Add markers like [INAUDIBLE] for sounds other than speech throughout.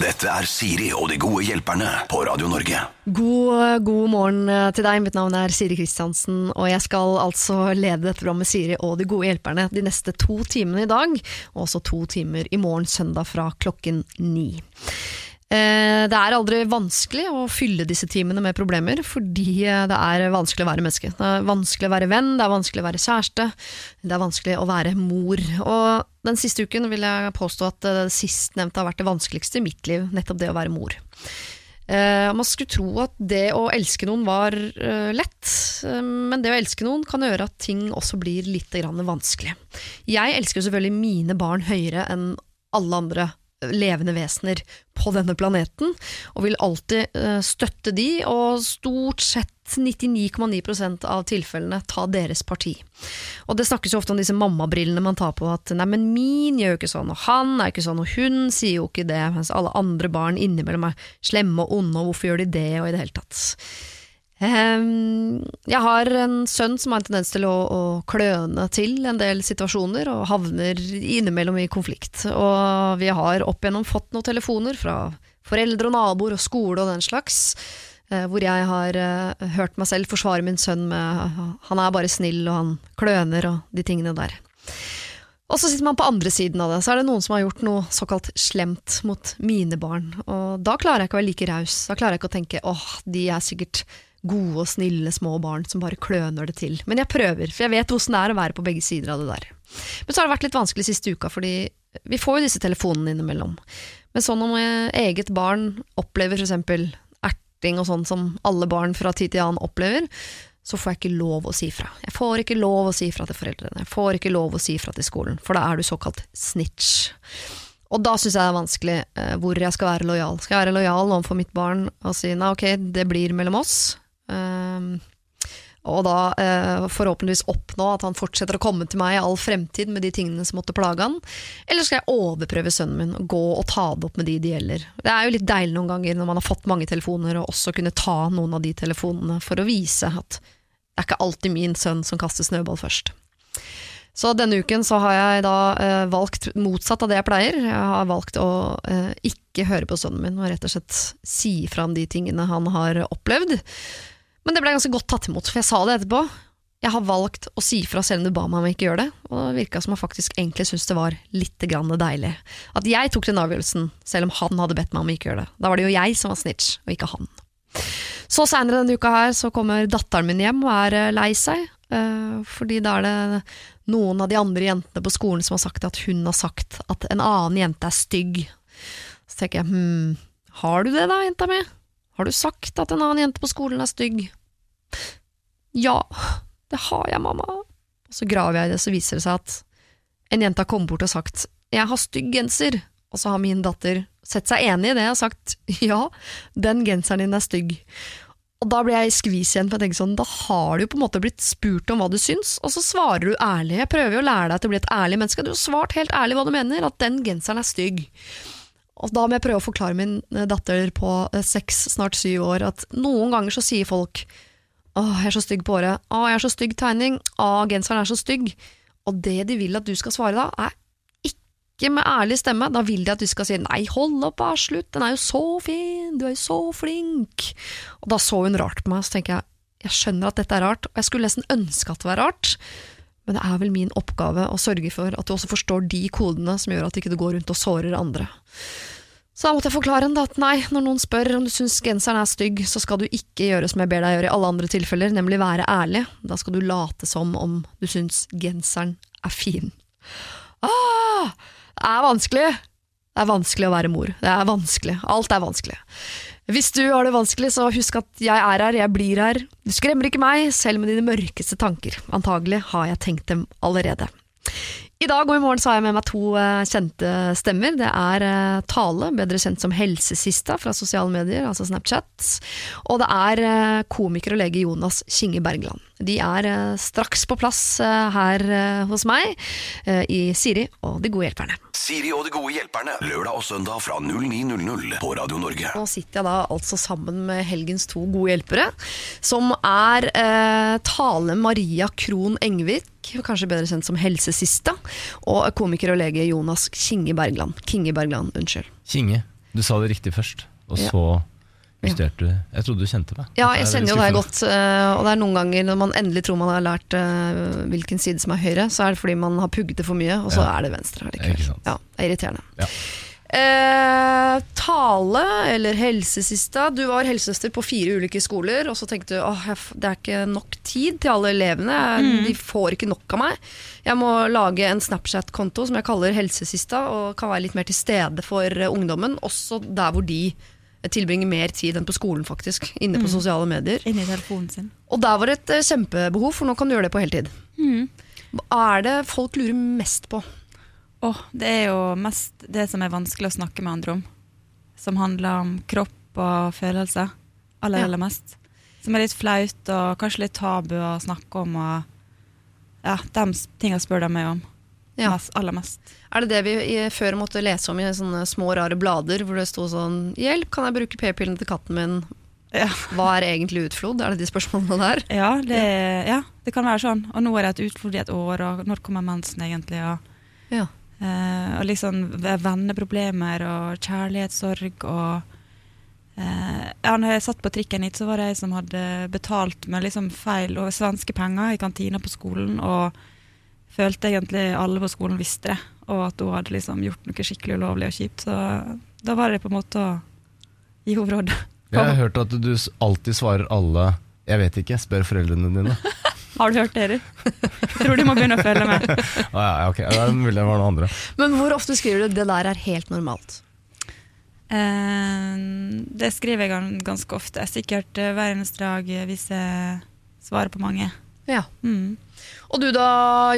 Dette er Siri og de gode hjelperne på Radio Norge. God, god morgen eh, til deg. Mitt navn er Siri Kristiansen, og jeg skal altså lede dette programmet Siri og de gode hjelperne de neste to timene i dag, og også to timer i morgen søndag fra klokken ni. Eh, Det er aldri vanskelig å fylle disse timene med problemer, fordi eh, det er vanskelig å være menneske. Det er vanskelig å være venn, det er vanskelig å være kjæreste, det er vanskelig å være mor. Og den siste uken vil jeg påstå at eh, det sistnevnte har vært det vanskeligste i mitt liv, nettopp det å være mor. Man skulle tro at det å elske noen var lett, men det å elske noen kan gjøre at ting også blir litt vanskelig. Jeg elsker selvfølgelig mine barn høyere enn alle andre levende vesener på denne planeten, og vil alltid eh, støtte de, og stort sett 99,9% av tilfellene ta deres parti. Og det snakkes jo ofte om disse mammabrillene man tar på, at nei, men min gjør jo ikke sånn, og han er ikke sånn, og hun sier jo ikke det, mens alle andre barn innimellom er slemme og onde, og hvorfor gjør de det, og i det hele tatt. Ehm, jeg har en sønn som har en tendens til å, å kløne til en del situasjoner, og havner innimellom i konflikt. Og vi har opp igjennom fått noen telefoner fra foreldre og naboer og skole og den slags, eh, hvor jeg har eh, hørt meg selv forsvare min sønn med han er bare snill og han kløner og de tingene der. Og så sitter man på andre siden av det, så er det noen som har gjort noe såkalt slemt mot mine barn. Og da klarer jeg ikke å være like raus. Da klarer jeg ikke å tenke åh, de er sikkert gode og snille små barn som bare kløner det til. Men jeg prøver, for jeg vet hvordan det er å være på begge sider av det der. Men så har det vært litt vanskelig siste uka, fordi vi får jo disse telefonene innimellom. Men sånn om eget barn opplever eksempel erting og sånn som alle barn fra tid til annen opplever, så får jeg ikke lov å si fra. Jeg får ikke lov å si fra til foreldrene, jeg får ikke lov å si fra til skolen, for da er du såkalt snitch. Og da syns jeg det er vanskelig eh, hvor jeg skal være lojal. Skal jeg være lojal overfor mitt barn og si nei, ok, det blir mellom oss, og da eh, forhåpentligvis oppnå at han fortsetter å komme til meg i all fremtid med de tingene som måtte plage han? Eller skal jeg overprøve sønnen min og gå og ta det opp med de det gjelder? Det er jo litt deilig noen ganger når man har fått mange telefoner, og også kunne ta noen av de telefonene for å vise at det er ikke alltid min sønn som kaster snøball først. Så denne uken så har jeg da eh, valgt motsatt av det jeg pleier. Jeg har valgt å eh, ikke høre på sønnen min og rett og slett si fra om de tingene han har opplevd. Men det ble ganske godt tatt imot, for jeg sa det etterpå. Jeg har valgt å si fra selv om du ba meg om ikke gjøre det, og det virka som han faktisk egentlig syntes det var litt grann deilig. At jeg tok den avgjørelsen, selv om han hadde bedt meg om ikke gjøre det. Da var det jo jeg som var snitch, og ikke han. Så seinere denne uka her så kommer datteren min hjem og er eh, lei seg, eh, fordi da er det noen av de andre jentene på skolen som har sagt at hun har sagt at en annen jente er stygg. Så tenker jeg hm, har du det da, jenta mi? Har du sagt at en annen jente på skolen er stygg? Ja, det har jeg, mamma. Og så graver jeg i det, så viser det seg at en jente har kommet bort og sagt jeg har stygg genser, og så har min datter sett seg enig i det og sagt ja, den genseren din er stygg. Og da blir jeg i skvis igjen, for jeg tenker sånn, da har du på en måte blitt spurt om hva du syns, og så svarer du ærlig. Jeg prøver jo å lære deg til å bli et ærlig menneske, du har svart helt ærlig hva du mener, at den genseren er stygg. Og da må jeg prøve å forklare min eh, datter på eh, seks, snart syv år, at noen ganger så sier folk åh, jeg er så stygg på håret, åh, jeg er så stygg tegning, åh, genseren er så stygg. Og det de vil at du skal svare da, er ikke med ærlig stemme. Da vil de at du skal si nei, hold opp, bare slutt, den er jo så fin, du er jo så flink. Og da så hun rart på meg, så tenker jeg jeg skjønner at dette er rart, og jeg skulle nesten ønske at det var rart. Men det er vel min oppgave å sørge for at du også forstår de kodene som gjør at du ikke går rundt og sårer andre. Så da måtte jeg forklare henne at nei, når noen spør om du syns genseren er stygg, så skal du ikke gjøre som jeg ber deg gjøre i alle andre tilfeller, nemlig være ærlig. Da skal du late som om du syns genseren er fin. Ah, det er vanskelig! Det er vanskelig å være mor. Det er vanskelig. Alt er vanskelig. Hvis du har det vanskelig, så husk at jeg er her, jeg blir her. Du skremmer ikke meg, selv med dine mørkeste tanker. Antagelig har jeg tenkt dem allerede. I dag og i morgen så har jeg med meg to eh, kjente stemmer. Det er eh, Tale, bedre kjent som Helsesista fra sosiale medier, altså Snapchat. Og det er eh, komiker og lege Jonas Kinge Bergland. De er eh, straks på plass eh, her eh, hos meg i Siri og De gode hjelperne. Siri og de gode hjelperne. Lørdag og søndag fra 09.00 på Radio Norge. Nå sitter jeg da altså sammen med helgens to gode hjelpere, som er eh, Tale Maria Krohn Engvik, kanskje bedre kjent som Helsesista, og komiker og lege Jonas Kinge Bergland. Kinge Bergland, unnskyld. Kinge. Du sa det riktig først, og Ja. Justerte du. Jeg trodde du kjente meg. Ja, jeg kjenner jo deg godt. eh, Og det er noen ganger når man endelig tror man har lært eh, hvilken side som er høyre, så er det fordi man har pugget det for mye, og så Ja. er det venstre Ikke allikevel. sant. Ja, det er irriterende. Ja. Eh, tale eller helsesista. Du var helsesøster på fire ulike skoler, og så tenkte du åh, det er ikke nok tid til alle elevene. Jeg- De får ikke nok av meg. Jeg må lage en Snapchat-konto som jeg kaller Helsesista, og kan være litt mer til stede for eh, ungdommen, også der hvor de eh, tilbringer mer tid enn på skolen, faktisk. Inne på sosiale medier. Inne i telefonen sin. Og der var det et eh, kjempebehov, for nå kan du gjøre det på heltid. Hva er det folk lurer mest på? Oh, det er jo mest det som er vanskelig å snakke med andre om. Som handler om kropp og følelser. Aller, Ja. aller mest. Som er litt flaut og kanskje litt tabu å snakke om. Og ja, de tingene tinga spør de meg om. Ja. Mest, aller mest. Er det det vi før måtte lese om i sånne små, rare blader, hvor det sto sånn 'Hjelp, kan jeg bruke p-pillene til katten min?' Ja. Hva er egentlig utflod? Er det de spørsmålene der? Ja, det, ja, det kan være sånn. Og nå er det et utflod i et år, og når kommer mensen egentlig? Og, Ja. eh, og liksom venneproblemer og kjærlighetssorg og eh, Ja, når jeg satt på trikken hit, så var det ei som hadde betalt med liksom feil og svenske penger i kantina på skolen, og følte egentlig alle på skolen visste det, og at hun hadde liksom gjort noe skikkelig ulovlig og kjipt. Så da var det på en måte å gi henne råd. Jeg har hørt at du alltid svarer alle 'jeg vet ikke', spør foreldrene dine. [LAUGHS] Har du hørt det, Erik? Jeg tror du må begynne å følge med. [LAUGHS] Ah, ja, ja, ok, Det er mulig det var noen andre. Men hvor ofte skriver du 'det der er helt normalt'? Eh, det skriver jeg ganske ofte. Sikkert eh, hver eneste dag eh, hvis jeg svarer på mange. Ja. Mm. Og du da,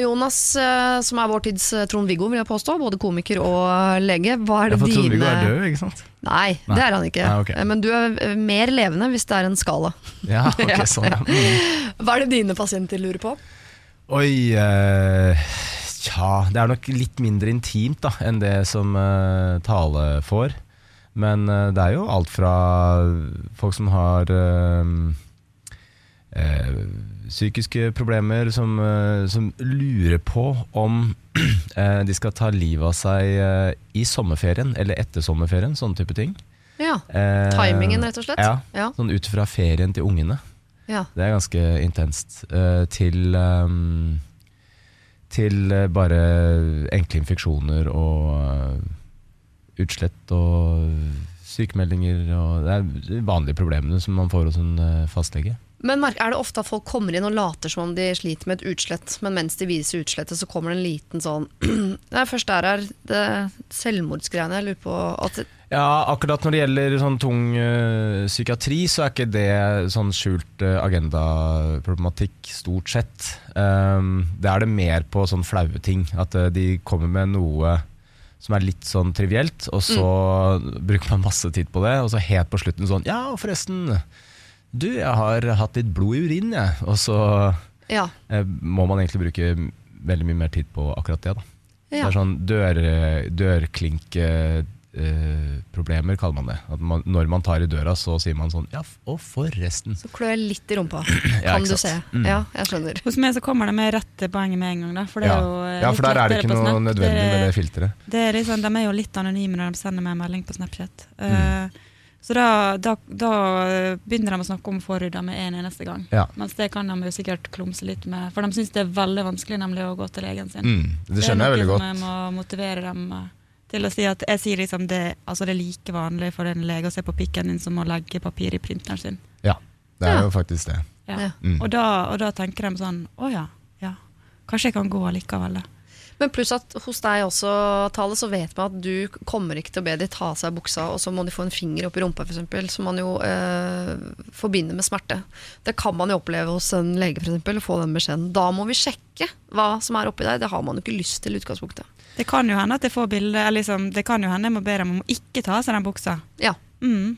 Jonas, eh, som er vår tids eh, Trond-Viggo, vil jeg påstå. Både komiker og eh, lege. Hva er Ja, det for dine Trond-Viggo er død, ikke sant? Nei, Nei. det er han ikke. Nei, ok. Eh, Men du er mer levende hvis det er en skala. Ja, [LAUGHS] ok, sånn ja. Mm. Hva er det dine pasienter lurer på? Oi eh, Tja, det er nok litt mindre intimt da enn det som eh, Tale får. Men eh, det er jo alt fra folk som har eh, psykiske problemer, som, eh, som lurer på om [CLEARS THROAT] eh, de skal ta livet av seg eh, i sommerferien eller etter sommerferien, sånne type ting. Ja, Timingen, rett og slett? Ja, Ja. sånn ut fra ferien til ungene. ja. Det er ganske intenst. til ehm, til bare enkle infeksjoner og utslett og sykemeldinger og Det er vanlige problemene som man får hos en fastlege. Men er det ofte at folk kommer inn og later som om de sliter med et utslett, men mens de viser utslettet, så kommer det en liten sånn [CLEARS THROAT] Nei, først der er det selvmordsgreiene. Jeg lurer på at Ja, akkurat når det gjelder sånn tung eh, psykiatri, så er ikke det sånn skjult uh, agendaproblematikk, stort sett. Um, det er det mer på sånn flaue ting. At eh, de kommer med noe som er litt sånn trivielt, og så bruker man masse tid på det, og så helt på slutten sånn Ja, forresten, du, jeg har hatt litt blod i urin, jeg. Og så Ja. eh, må man egentlig bruke veldig mye mer tid på akkurat det, da. Det er sånn dør, dørklinkeproblemer, kaller man det. At man, når man tar i døra, så sier man sånn Ja, og forresten. Så klør jeg litt i rumpa, [CLEARS THROAT] kan ja, du se. Mm. Ja, jeg skjønner. Hos meg så kommer det med rett til poenget med en gang. Da, for det Ja. er jo eh, ja, for der er det ikke noe nødvendig med det filteret. Det er liksom, de er jo litt anonyme når de sender meg melding på Snapchat. Mm. Eh, så da, da, da begynner de å snakke om forhuden med en eneste gang. Ja. Mens det kan de jo sikkert klumse litt med, for de syns det er veldig vanskelig nemlig å gå til legen sin. Mm, det skjønner jeg veldig Det er noe godt. som jeg må motivere dem eh, til å si at jeg sier liksom det, altså det er like vanlig for en lege å se på pikken din som å legge papir i printeren sin. Ja, det er Ja. jo faktisk det. Ja. Ja. Mm. Og, da, og da tenker de sånn å ja, ja, kanskje jeg kan gå likevel, da. Men pluss at hos deg også, Tale, så vet man at du kommer ikke til å be de ta av seg buksa, og så må de få en finger opp i rumpa, f.eks., som man jo eh, forbinder med smerte. Det kan man jo oppleve hos en lege, f.eks., få den beskjeden. Da må vi sjekke hva som er oppi deg. Det har man jo ikke lyst til i utgangspunktet. Det kan jo hende at jeg får bilde, liksom, det kan jo hende jeg må be dem om å ikke ta av seg den buksa. Ja. Mm.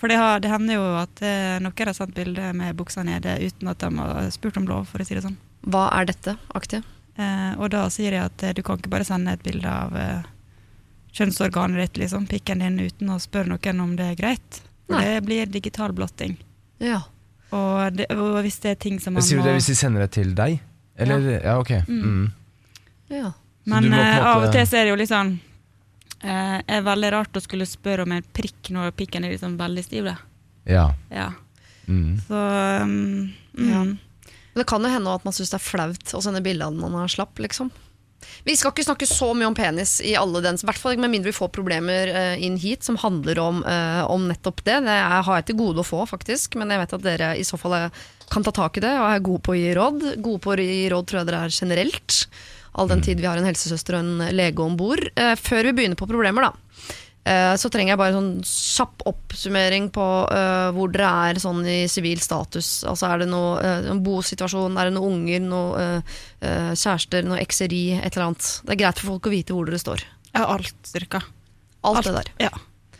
For det, har, det hender jo at eh, noen har sendt bilde med buksa nede uten at de har spurt om lov, for å si det sånn. Hva er dette aktig? Eh, og da sier jeg at eh, du kan ikke bare sende et bilde av eh, kjønnsorganet ditt, liksom, pikken din, uten å spørre noen om det er greit. For Nei. det blir digital blotting. Ja. Og, det, og hvis det er ting som man Sier du må det hvis de sender det til deg? Eller, ja, ok. Mm. ja. Men du må på en eh, av og til så er det jo litt sånn Eh, er veldig rart å skulle spørre om en prikk når pikken er liksom veldig stiv. Da. Ja. Ja. Mm. Så um, mm. Men det kan jo hende at man syns det er flaut å sende bilde av den man har slapp, liksom. Vi skal ikke snakke så mye om penis i alle dens, hvert fall med mindre vi får problemer eh, inn hit som handler om, eh, om nettopp det. Det har jeg til gode å få, faktisk, men jeg vet at dere i så fall kan ta tak i det og er gode på å gi råd. Gode på å gi råd tror jeg dere er generelt, all den tid vi har en helsesøster og en lege om bord. Eh, før vi begynner på problemer, da. Eh, Så trenger jeg bare en sånn kjapp oppsummering på uh, hvor dere er sånn i sivil status. Altså Er det noe uh, bosituasjon, er det noen unger, noen uh, kjærester, noe ekseri, et eller annet. Det er greit for folk å vite hvor dere står. Har alt styrka. Alt, det der. Ja.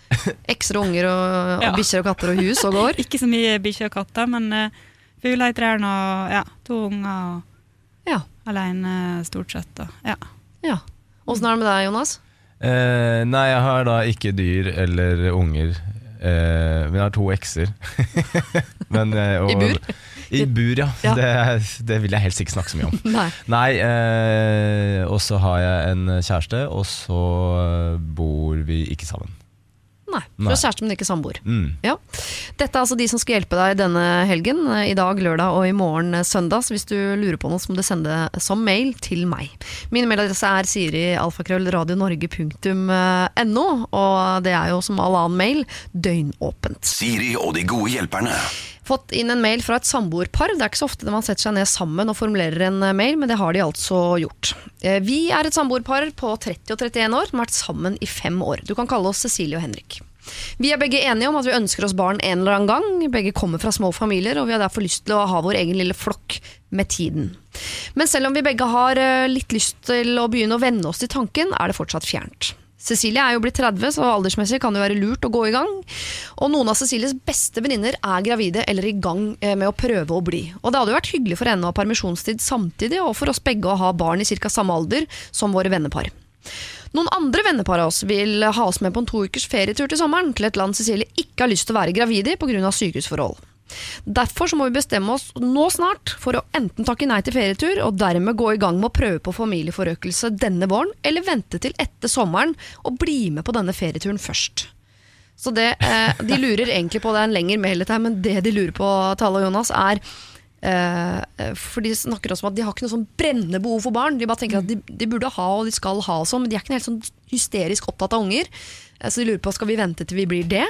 [LAUGHS] Ekser og unger og, og Ja. bikkjer og katter og hus og gård. [LAUGHS] Ikke så mye bikkjer og katter, men fugler i trærne og ja, to unger og Ja. alene stort sett. Og, ja. ja. Åssen er det med deg, Jonas? Eh, nei, jeg har da ikke dyr eller unger. Eh, men jeg har to ekser. [LAUGHS] men, eh, og- I bur? I bur, ja. Ja. Det, det vil jeg helst ikke snakke så mye om. [LAUGHS] Nei. Nei, eh, og så har jeg en kjæreste, og så bor vi ikke sammen. Nei. Du Nei. kjæreste, men ikke samboer. Mm. Ja. Dette er altså de som skal hjelpe deg denne helgen. eh, I dag, lørdag og i morgen eh, søndag. Så hvis du lurer på noe, så må du sende som mail til meg. Min mailadresse er siri.alfakrøllradionorge.no, og det er jo som all annen mail døgnåpent. Siri og de gode hjelperne. Fått inn en mail fra et samboerpar. Det er ikke så ofte man setter seg ned sammen og formulerer en eh, mail, men det har de altså gjort. Eh, Vi er et samboerpar på 30 og 31 år som har vært sammen i fem år. Du kan kalle oss Cecilie og Henrik. Vi er begge enige om at vi ønsker oss barn en eller annen gang. Begge kommer fra små familier, og vi har derfor lyst til å ha vår egen lille flokk med tiden. Men selv om vi begge har eh, litt lyst til å begynne å venne oss til tanken, er det fortsatt fjernt. Cecilie er jo blitt 30, så aldersmessig kan det være lurt å gå i gang. Og noen av Cecilies beste venninner er gravide eller i gang eh, med å prøve å bli. Og det hadde jo vært hyggelig for henne å ha permisjonstid samtidig, og for oss begge å ha barn i ca. samme alder som våre vennepar. Noen andre vennepar av oss vil ha oss med på en to ukers ferietur til sommeren, til et land Cecilie ikke har lyst til å være gravid i pga. sykehusforhold. Derfor så må vi bestemme oss nå snart for å enten takke nei til ferietur og dermed gå i gang med å prøve på familieforøkelse denne våren, eller vente til etter sommeren og bli med på denne ferieturen først. Så det, eh, De lurer egentlig på, det er en lengre mail her, men det de lurer på, Tale og Jonas, er eh, For de snakker også om at de har ikke noe sånn brennende behov for barn. De bare tenker at de, de burde ha og de skal ha og sånn, men de er ikke helt sånn hysterisk opptatt av unger. Eh, så de lurer på skal vi vente til vi blir det.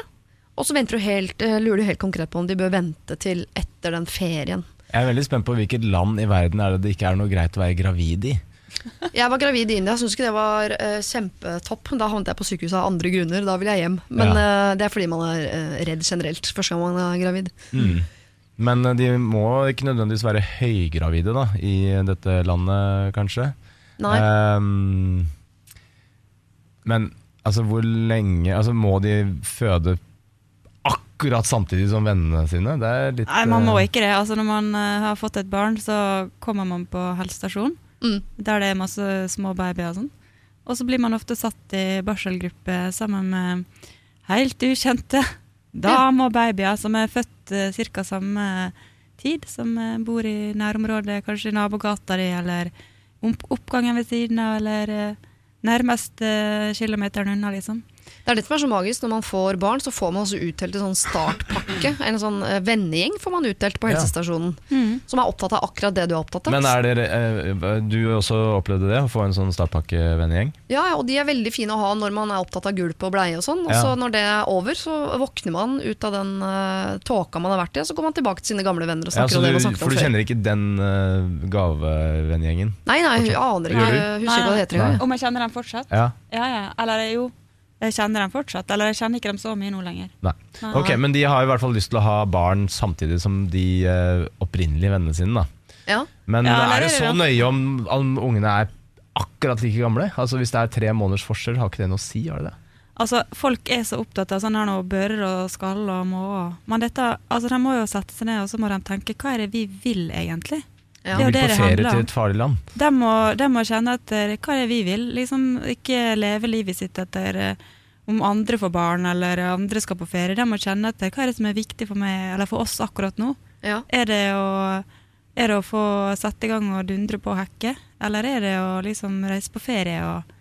Og så du helt, eh, lurer du helt konkret på om de bør vente til etter den ferien. Jeg er veldig spent på hvilket land i verden er det det ikke er noe greit å være gravid i. [LAUGHS] Jeg var gravid i India, syns ikke det var uh, kjempetopp. Da havnet jeg på sykehuset av andre grunner, da ville jeg hjem. Men eh, det er fordi man er uh, redd generelt første gang man er gravid. Men eh, de må ikke nødvendigvis være høygravide da, i dette landet, kanskje. Nei. Um, men altså, hvor lenge altså, Må de føde akkurat samtidig som vennene sine? Det er litt Nei, man må eh, ikke det. Altså, når man eh, har fått et barn, så kommer man på helsestasjon, Mm. der det er masse små babyer og sånn. Og så blir man ofte satt i barselgruppe sammen med helt ukjente [LAUGHS] damer-babyer som er født uh, ca. samme tid, som eh, bor i nærområdet, kanskje i nabogata di, eller oppgangen ved siden av, eller nærmest nærmeste kilometeren unna, liksom. Det er det som er så magisk. Når man får barn, så får man også utdelt en sånn startpakke. [CLEARS THROAT] En sånn eh, vennegjeng får man utdelt på Ja. helsestasjonen. Som er opptatt av akkurat det du er opptatt av. Men er dere, eh, du også opplevde det, å få en sånn startpakke-vennegjeng? Ja, ja, og de er veldig fine å ha når man er opptatt av gulp og bleie og sånn. Og Ja. så når det er over, så våkner man ut av den uh, tåka man har vært i, og så går man tilbake til sine gamle venner og snakker ja, om det man snakket om før. for du kjenner ikke den uh, gavevennegjengen? Nei, nei, hun aner ikke. Husker ikke hva det heter engang. Om jeg kjenner dem fortsatt? Ja. Ja, ja. Eller jo, jeg kjenner dem fortsatt. Eller jeg kjenner ikke dem så mye nå lenger. Nei. Ok, Men de har i hvert fall lyst til å ha barn samtidig som de eh, opprinnelige vennene sine. da Ja. Men Ja, eller er det det så det? nøye om, om ungene er akkurat like gamle? Altså Hvis det er tre måneders forskjell, har ikke det noe å si? har det det? Altså, Folk er så opptatt av sånn her nå bører og skall og måer. Men dette, altså, de må jo sette seg ned og så må de tenke hva er det vi vil egentlig? Ja. Det er Vil på det ferie til et farlig land? De må, de må kjenne etter hva er vi vil. Liksom Ikke leve livet sitt etter eh, om andre får barn eller andre skal på ferie. De må kjenne etter hva er det som er viktig for meg eller for oss akkurat nå. Ja. Er det å, er det å få sette i gang og dundre på og hekke, Eller er det å liksom reise på ferie og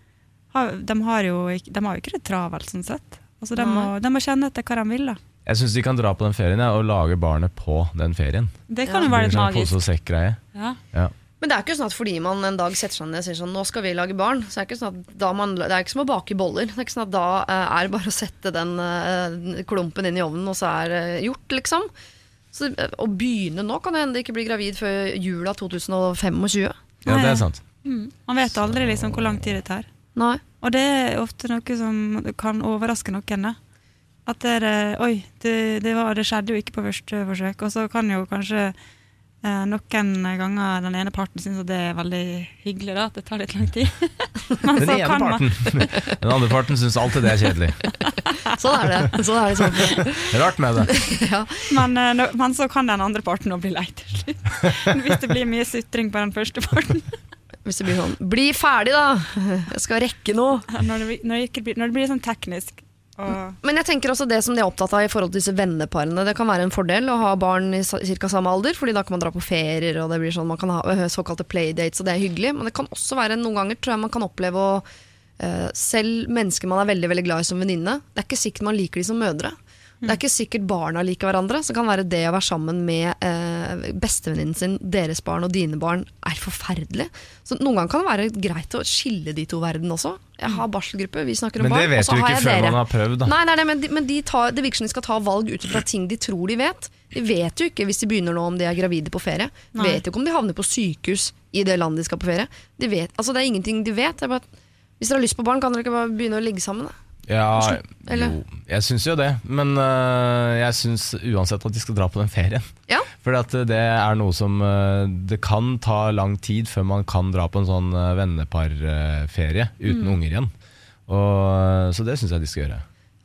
de, har jo, de har jo ikke det travelt, sånn sett. Altså, de, må, de må kjenne etter hva de vil. da. Jeg syns de kan dra på den ferien ja, og lage barnet på den ferien. Det kan jo være litt magisk. Pose og sekk-greie. Ja. Ja. Men det er ikke sånn at fordi man en dag setter seg ned og sier sånn Nå skal vi lage barn. Så er det, ikke sånn at da man, det er ikke som å bake boller. Det er ikke sånn at da uh, er det bare å sette den uh, klumpen inn i ovnen, og så er det gjort, liksom. Så eh, Å begynne nå kan det hende ikke bli gravid før jula 2025. ja, det er sant. Mm. Man vet aldri liksom hvor lang tid det tar. Nei. Og det er ofte noe som kan overraske noen. da. At det er eh, Oi, det, det, var, det skjedde jo ikke på første forsøk. Og så kan jo kanskje eh, noen ganger den ene parten synes at det er veldig hyggelig, da, at det tar litt lang tid. [LAUGHS] Men Den så ene kan man- parten. [LAUGHS] Den andre parten syns alltid det er kjedelig. [LAUGHS] Sånn er det. Sånn er det sånn. Rart med det. ja. Men, no, men så kan den andre parten òg bli lei til slutt. Hvis det blir mye sutring på den første parten. Hvis det blir sånn Bli ferdig, da! Jeg skal rekke noe. Når det, når det, blir, når det blir sånn teknisk. Men jeg tenker også det som de er opptatt av i forhold til disse venneparene. Det kan være en fordel å ha barn i ca. samme alder, Fordi da kan man dra på ferier, og det blir sånn man kan ha øh, såkalte playdates, og det er hyggelig. Men det kan også være noen ganger tror jeg man kan oppleve å øh, Selv mennesker man er veldig veldig glad i som venninne, det er ikke sikkert man liker de som mødre. Det er ikke sikkert barna liker hverandre. Så kan være det å være sammen med eh, bestevenninnen sin, deres barn og dine barn, er forferdelig. Så noen ganger kan det være greit å skille de to verden også. Jeg har barselgruppe, vi snakker om barn. Men det vet du ikke før dere. man har prøvd, da. Nei, nei, nei det, men, de, men de tar, det virker som de skal ta valg ut fra ting de tror de vet. De vet jo ikke hvis de begynner nå om de er gravide på ferie. De vet jo ikke om de havner på sykehus i det landet de skal på ferie. De vet, altså Det er ingenting de vet. Det er bare, hvis dere har lyst på barn, kan dere ikke bare begynne å ligge sammen? Da? Ja, Eller? jo, jeg syns jo det. Men øh, jeg syns uansett at de skal dra på den ferien. Ja. For det er noe som øh, Det kan ta lang tid før man kan dra på en sånn øh, venneparferie uten Mm. unger igjen. Og, så det syns jeg de skal gjøre.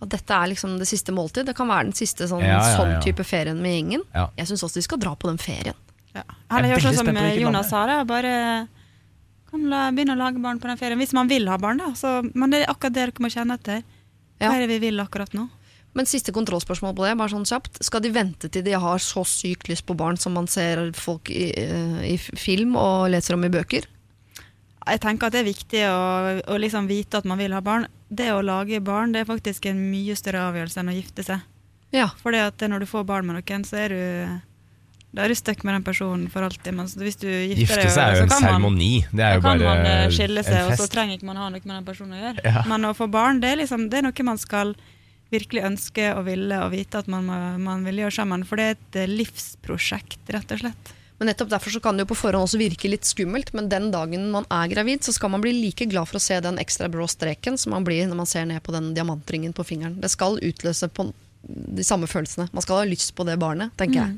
At dette er liksom det siste måltid. Det kan være den siste sånn, Ja, ja, ja. sånn type ferien med gjengen. Ja. Jeg syns også de skal dra på den ferien. ja. Jeg Eller er sånn veldig som spent på hvilket Jonas land sa, det, Bare kan la, begynne å lage barn på den ferien. Hvis man vil ha barn, da. Så, men det er akkurat det dere må kjenne etter. Hva er det vi vil akkurat nå? Men siste kontrollspørsmål på det, bare sånn kjapt. Skal de vente til de har så sykt lyst på barn som man ser folk i, eh, i film og leser om i bøker? Jeg tenker at det er viktig å, å liksom vite at man vil ha barn. Det å lage barn det er faktisk en mye større avgjørelse enn å gifte seg. Ja. For når du får barn med noen, så er du da er du stuck med den personen for alltid. Men hvis du gifter Gifte deg, seg er jo en seremoni. Det er Da kan man eh, skille seg, og så trenger ikke man ha noe med den personen å gjøre. Ja. Men å få barn, det er, liksom, det er noe man skal virkelig ønske og ville og vite at man, må- man vil gjøre sammen. For det er et eh, livsprosjekt, rett og slett. Men nettopp derfor så kan det jo på forhånd også virke litt skummelt, men den dagen man er gravid, så skal man bli like glad for å se den ekstra brå streken som man blir når man ser ned på den diamantringen på fingeren. Det skal utløse på de samme følelsene. Man skal ha lyst på det barnet, tenker jeg.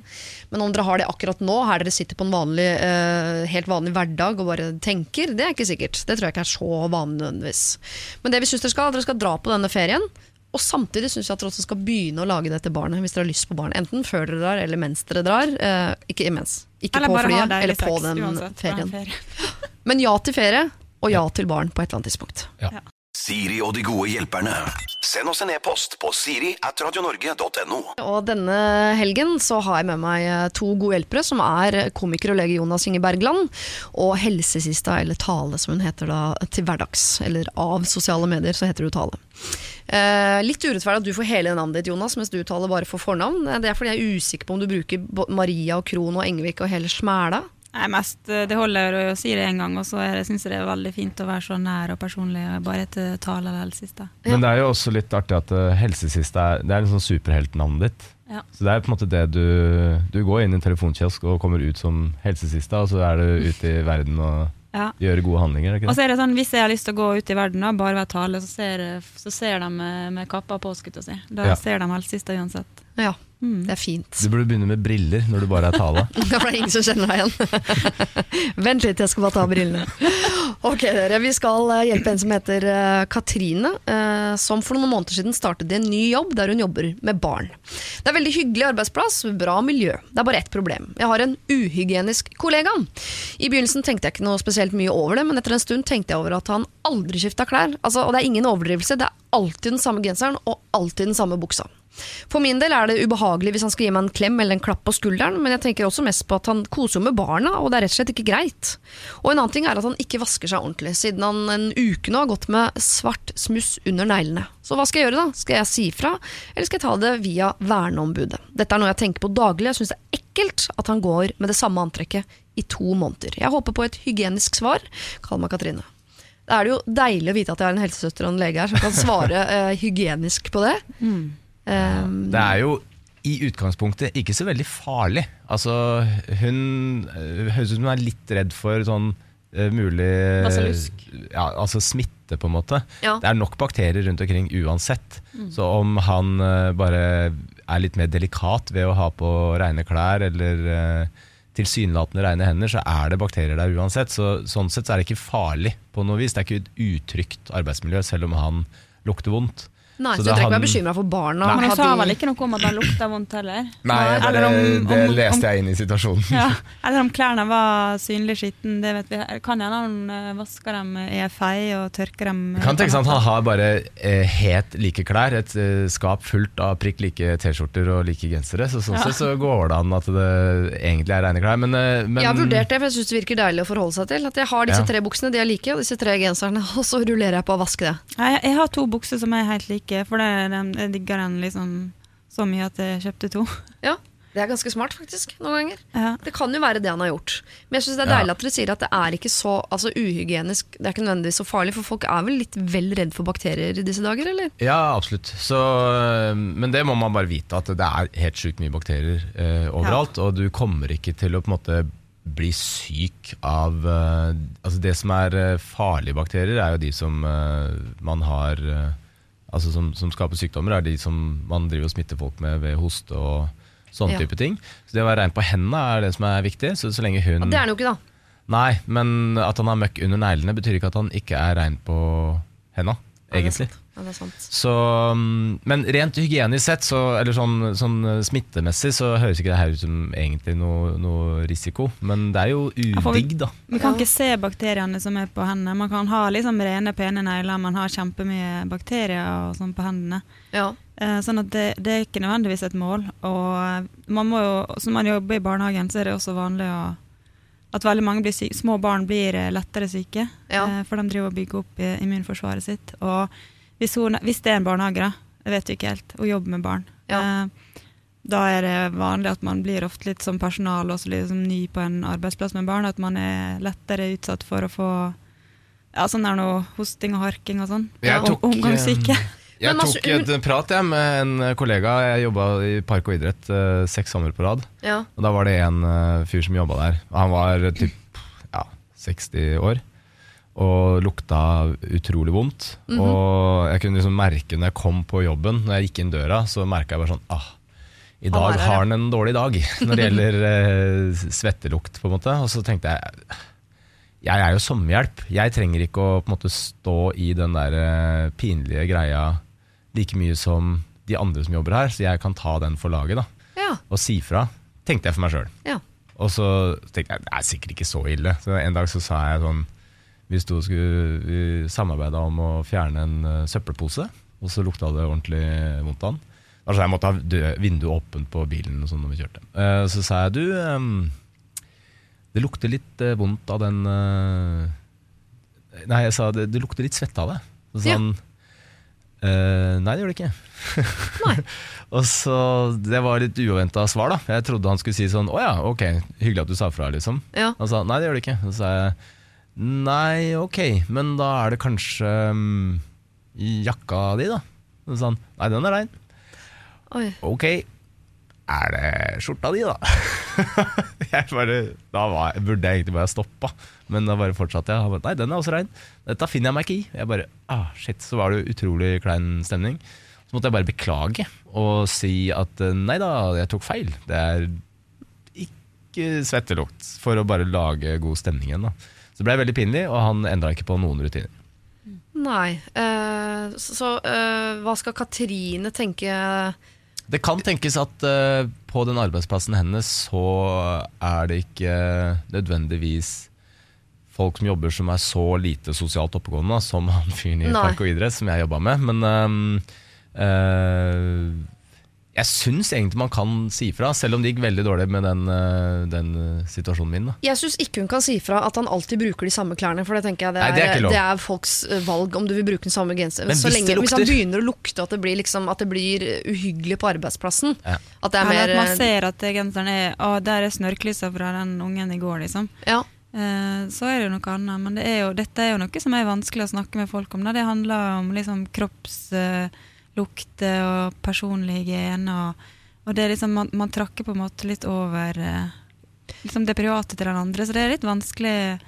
Men om dere har det akkurat nå, her dere sitter på en vanlig, eh, helt vanlig hverdag og bare tenker, det er ikke sikkert. Det tror jeg ikke er så vanlig nødvendigvis. Men det vi syns dere skal, dere skal dra på denne ferien. Og samtidig syns jeg at dere også skal begynne å lage det til barnet hvis dere har lyst på barn. Enten før dere drar, eller mens dere drar. Eh, ikke imens. Ikke Eller på flyet, eller på sex, den uansett, ferien. ferien. Men ja til ferie, og ja til barn på et eller annet tidspunkt. Siri og de gode hjelperne. Send oss en e-post på siri at radionorge.no. Og denne helgen så har jeg med meg eh, to gode hjelpere, som er komiker og lege Jonas Inge Bergland, og helsesista, eller Tale som hun heter da til hverdags, eller av sosiale medier, så heter du Tale. Eh, litt urettferdig at du får hele navnet ditt, Jonas, mens du taler bare for fornavn. Eh, Det er fordi jeg er usikker på om du bruker Maria og Krohn og Engvik og hele smæla. Nei, mest, eh, det holder å si det én gang, og så syns jeg det er veldig fint å være så nær og personlig. Bare etter tale eller helsesiste. Men det er jo også litt artig at uh, helsesiste er, det er liksom superheltnavnet ditt. Ja. Så det er på en måte det du Du går inn i en telefonkiosk og kommer ut som helsesista, og så er du ute i verden og [LAUGHS] Ja. gjør gode handlinger. er Og så er det sånn, Hvis jeg har lyst til å gå ut i verden og bare være tale, så ser, så ser de med, med kappa påskutt skulle si. Da Ja. ser de helsesista uansett. Ja, Mm. det er fint. Du burde begynne med briller når du bare er tale. [LAUGHS] Da blir det ingen som kjenner deg igjen. [LAUGHS] Vent litt, jeg skal bare ta brillene. Ok, dere. Vi skal eh, hjelpe en som heter eh, Katrine, eh, som for noen måneder siden startet i en ny jobb der hun jobber med barn. Det er veldig hyggelig arbeidsplass, bra miljø. Det er bare ett problem. Jeg har en uhygienisk kollega. I begynnelsen tenkte jeg ikke noe spesielt mye over det, men etter en stund tenkte jeg over at han aldri skifta klær. Altså, og det er ingen overdrivelse, det er alltid den samme genseren og alltid den samme buksa. For min del er det ubehagelig hvis han skal gi meg en klem eller en klapp på skulderen, men jeg tenker også mest på at han koser med barna, og det er rett og slett ikke greit. Og en annen ting er at han ikke vasker seg ordentlig, siden han en uke nå har gått med svart smuss under neglene. Så hva skal jeg gjøre da? Skal jeg si fra, eller skal jeg ta det via verneombudet? Dette er noe jeg tenker på daglig, jeg syns det er ekkelt at han går med det samme antrekket i to måneder. Jeg håper på et hygienisk svar. Kall meg Katrine. Da er det jo deilig å vite at jeg har en helsesøster og en lege her som kan svare [LAUGHS] eh, hygienisk på det. Um, Det er jo i utgangspunktet ikke så veldig farlig. Altså, hun øh, høres ut som hun er litt redd for sånn uh, mulig Basillusk. Ja, altså smitte, på en måte. Ja. Det er nok bakterier rundt omkring uansett. Så om han uh, bare er litt mer delikat ved å ha på reine klær eller uh, tilsynelatende reine hender, så er det bakterier der uansett. Så, sånn sett så er det ikke farlig på noe vis. Det er ikke et utrygt arbeidsmiljø, selv om han lukter vondt. Nei, Så så, det jeg trenger ikke han- være bekymra for barna. Men hun Har sa vel ikke noe om at det lukta vondt heller? Nei, jeg bare, om- det om- leste jeg inn i situasjonen. Ja. Eller om klærne var synlig skitten, det vet vi. Kan hende han eh, vasker dem i ei fei og tørker dem Du kan seg at han har bare eh, helt like klær, et eh, skap fullt av prikk like T-skjorter og like gensere. Så sånn Ja. sett så går det an at det egentlig er rene klær. Men, eh, men Jeg har vurdert det, for jeg syns det virker deilig å forholde seg til. At jeg har disse Ja. tre buksene, de er like, og disse tre genserne, [LAUGHS] og så rullerer jeg på å vaske det. Jeg, jeg har to bukser som er helt like, for det, jeg digger den liksom så mye at jeg kjøpte to. [LAUGHS] Ja, Det er ganske smart, faktisk, noen ganger. Ja. Det kan jo være det han har gjort. Men jeg synes det er Ja. deilig at dere sier at det er ikke så altså, uhygienisk. Det er ikke nødvendigvis så farlig, for folk er vel litt vel redd for bakterier i disse dager, eller? Ja, absolutt. Så, eh, men det må man bare vite, at det er helt sjukt mye bakterier eh, overalt. Og du kommer ikke til å på en måte bli syk av eh, Altså Det som er eh, farlige bakterier, er jo de som eh, man har eh, Altså som, som skaper sykdommer, er de som man driver og smitter folk med ved hoste og sånne Ja. type ting. Så det å være rein på hendene er det som er viktig. Så, så lenge hun Og det er han jo ikke, da. Nei, men at han har møkk under neglene, betyr ikke at han ikke er rein på henda, Ja, egentlig. Ja, det er sant. Så, mm, men rent hygienisk sett, så, eller sånn, sånn eh, smittemessig, så høres ikke det her ut som egentlig noe, noe risiko. Men det er jo udigg, da. Vi kan ikke se bakteriene som er på hendene. Man kan ha liksom rene, pene negler, man har kjempemye bakterier og sånn på hendene. Ja. Eh, Sånn at det, det er ikke nødvendigvis et mål. Og man må jo, som man jobber i barnehagen, så er det også vanlig å, at veldig mange blir syke. Små barn blir eh, lettere syke, Ja. eh, for de driver og bygger opp eh, immunforsvaret sitt. Og hvis, hun, hvis det er en barnehage, da, jeg vet jo ikke helt, og jobber med barn, Ja. eh, da er det vanlig at man blir ofte litt som personal også liksom ny på en arbeidsplass med barn, at man er lettere utsatt for å få ja, sånn er noe hosting og harking og sånn. Og omgangssyke. Jeg Men tok et prat jeg, med en kollega. Jeg jobba i park og idrett eh, seks somre på rad. ja. Og da var det en eh, fyr som jobba der. Han var eh, typ ja, 60 år. Og lukta utrolig vondt. Mhm. Og jeg kunne liksom merke når jeg kom på jobben, når jeg gikk inn døra, så merka jeg bare sånn ah, I dag har han en dårlig dag [LAUGHS] når det gjelder eh, svettelukt, på en måte. Og så tenkte jeg jeg er jo sommerhjelp. Jeg trenger ikke å på en måte stå i den der eh, pinlige greia like mye som de andre som jobber her, så jeg kan ta den for laget. da Ja. og si fra, tenkte jeg for meg sjøl. ja. Og så tenkte jeg det er sikkert ikke så ille. Så en dag så sa jeg sånn Vi sto og skulle samarbeide om å fjerne en uh, søppelpose, og så lukta det ordentlig vondt av den. Altså jeg måtte ha vinduet åpent på bilen og sånn når vi kjørte. Uh, så sa jeg du um, Det lukter litt uh, vondt av den Nei, jeg sa det, det lukter litt svette av det. Så sa Ja. «Eh, Nei, det gjør det ikke. Nei. [LAUGHS] Og så, Det var litt uventa svar. da Jeg trodde han skulle si sånn Å ja, ok, hyggelig at du sa fra. liksom Ja. Han sa nei, det gjør det ikke. Så sa jeg nei, ok, men da er det kanskje um, jakka di, da. Så sa han nei, den er rein. Oi. Ok, er det skjorta di, da? [LAUGHS] jeg bare, da var, burde jeg egentlig bare stoppa, men da bare fortsatte jeg. Nei, den er også rein. Dette finner jeg meg ikke i. Jeg bare, ah, shit, Så var det utrolig klein stemning. Så måtte jeg bare beklage og si at eh, nei da, jeg tok feil. Det er ikke svettelukt, for å bare lage god stemning igjen. da. Så det ble veldig pinlig, og han endra ikke på noen rutiner. Nei. eh, så så, eh, hva skal Katrine tenke Det kan tenkes at uh, på den arbeidsplassen hennes så er det ikke nødvendigvis folk som jobber som er så lite sosialt oppegående som han fyren i Nei. Park og idrett som jeg jobba med. Men uh, eh, Jeg syns egentlig man kan si fra, selv om det gikk veldig dårlig med den, eh, den eh, situasjonen min. Da. Jeg syns ikke hun kan si fra at han alltid bruker de samme klærne, for det tenker jeg det Nei, er, det er det er folks eh, valg om du vil bruke den samme genseren. Hvis hvis han begynner å lukte at det blir, liksom, at det blir uhyggelig på arbeidsplassen, Ja. at det er Eller mer at man ser at genseren er Å, der er snørklysa fra den ungen i går, liksom. ja. Eh, så er det jo noe annet. Men det er jo, dette er jo noe som er vanskelig å snakke med folk om. Da. Det handler om liksom kroppslukte og personlig hygiene. Og, og det er liksom, man, man trakker på en måte litt over eh, liksom det private til den andre. Så det er litt vanskelig.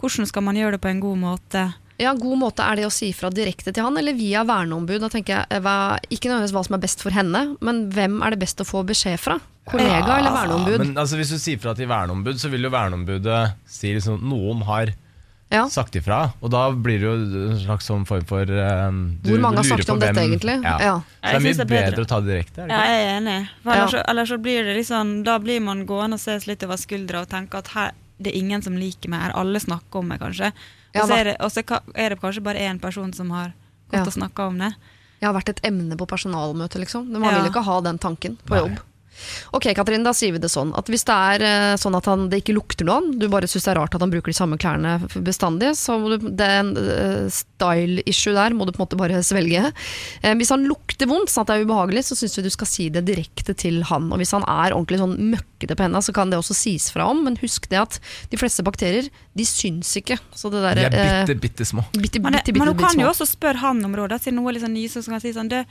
Hvordan skal man gjøre det på en god måte? Ja, god måte Er det å si fra direkte til han, eller via verneombud? Da tenker jeg, eh, hva, Ikke nødvendigvis hva som er best for henne, men hvem er det best å få beskjed fra? Kollega eller verneombud? Men altså, hvis du sier fra til verneombud, så vil jo verneombudet si liksom noen har ja. sagt ifra. Og da blir det jo en slags sånn form for du Hvor mange har sagt om dette, egentlig? Ja. Ja. Så det er mye det er bedre. bedre å ta det direkte. Er det Ja, jeg er enig. For ellers, Ja. så, ellers så blir det liksom Da blir man gående og ses litt over skuldra og tenke at her, det er ingen som liker meg her. Alle snakker om meg, kanskje. Og så er, er det kanskje bare én person som har gått Ja. og snakka om det. Jeg har vært et emne på personalmøte, liksom. Man Ja. vil ikke ha den tanken på Nei. jobb. Ok, Katrin, da sier vi det sånn at hvis det er eh, sånn at han, det ikke lukter noe, du bare syns det er rart at han bruker de samme klærne bestandig, så må du, det er en eh, style issue der må du på en måte bare [LAUGHS] svelge. Eh, hvis han lukter vondt, sånn at det er ubehagelig, så syns vi du skal si det direkte til han. Og hvis han er ordentlig sånn møkkete på henda, så kan det også sies fra om, men husk det at de fleste bakterier, de syns ikke. Så det der, De er eh, bitte, bitte små. bitte, Men, bitte, bitte, men hun kan jo også spørre han om råd. Siden hun er litt sånn ny, så kan han si sånn det,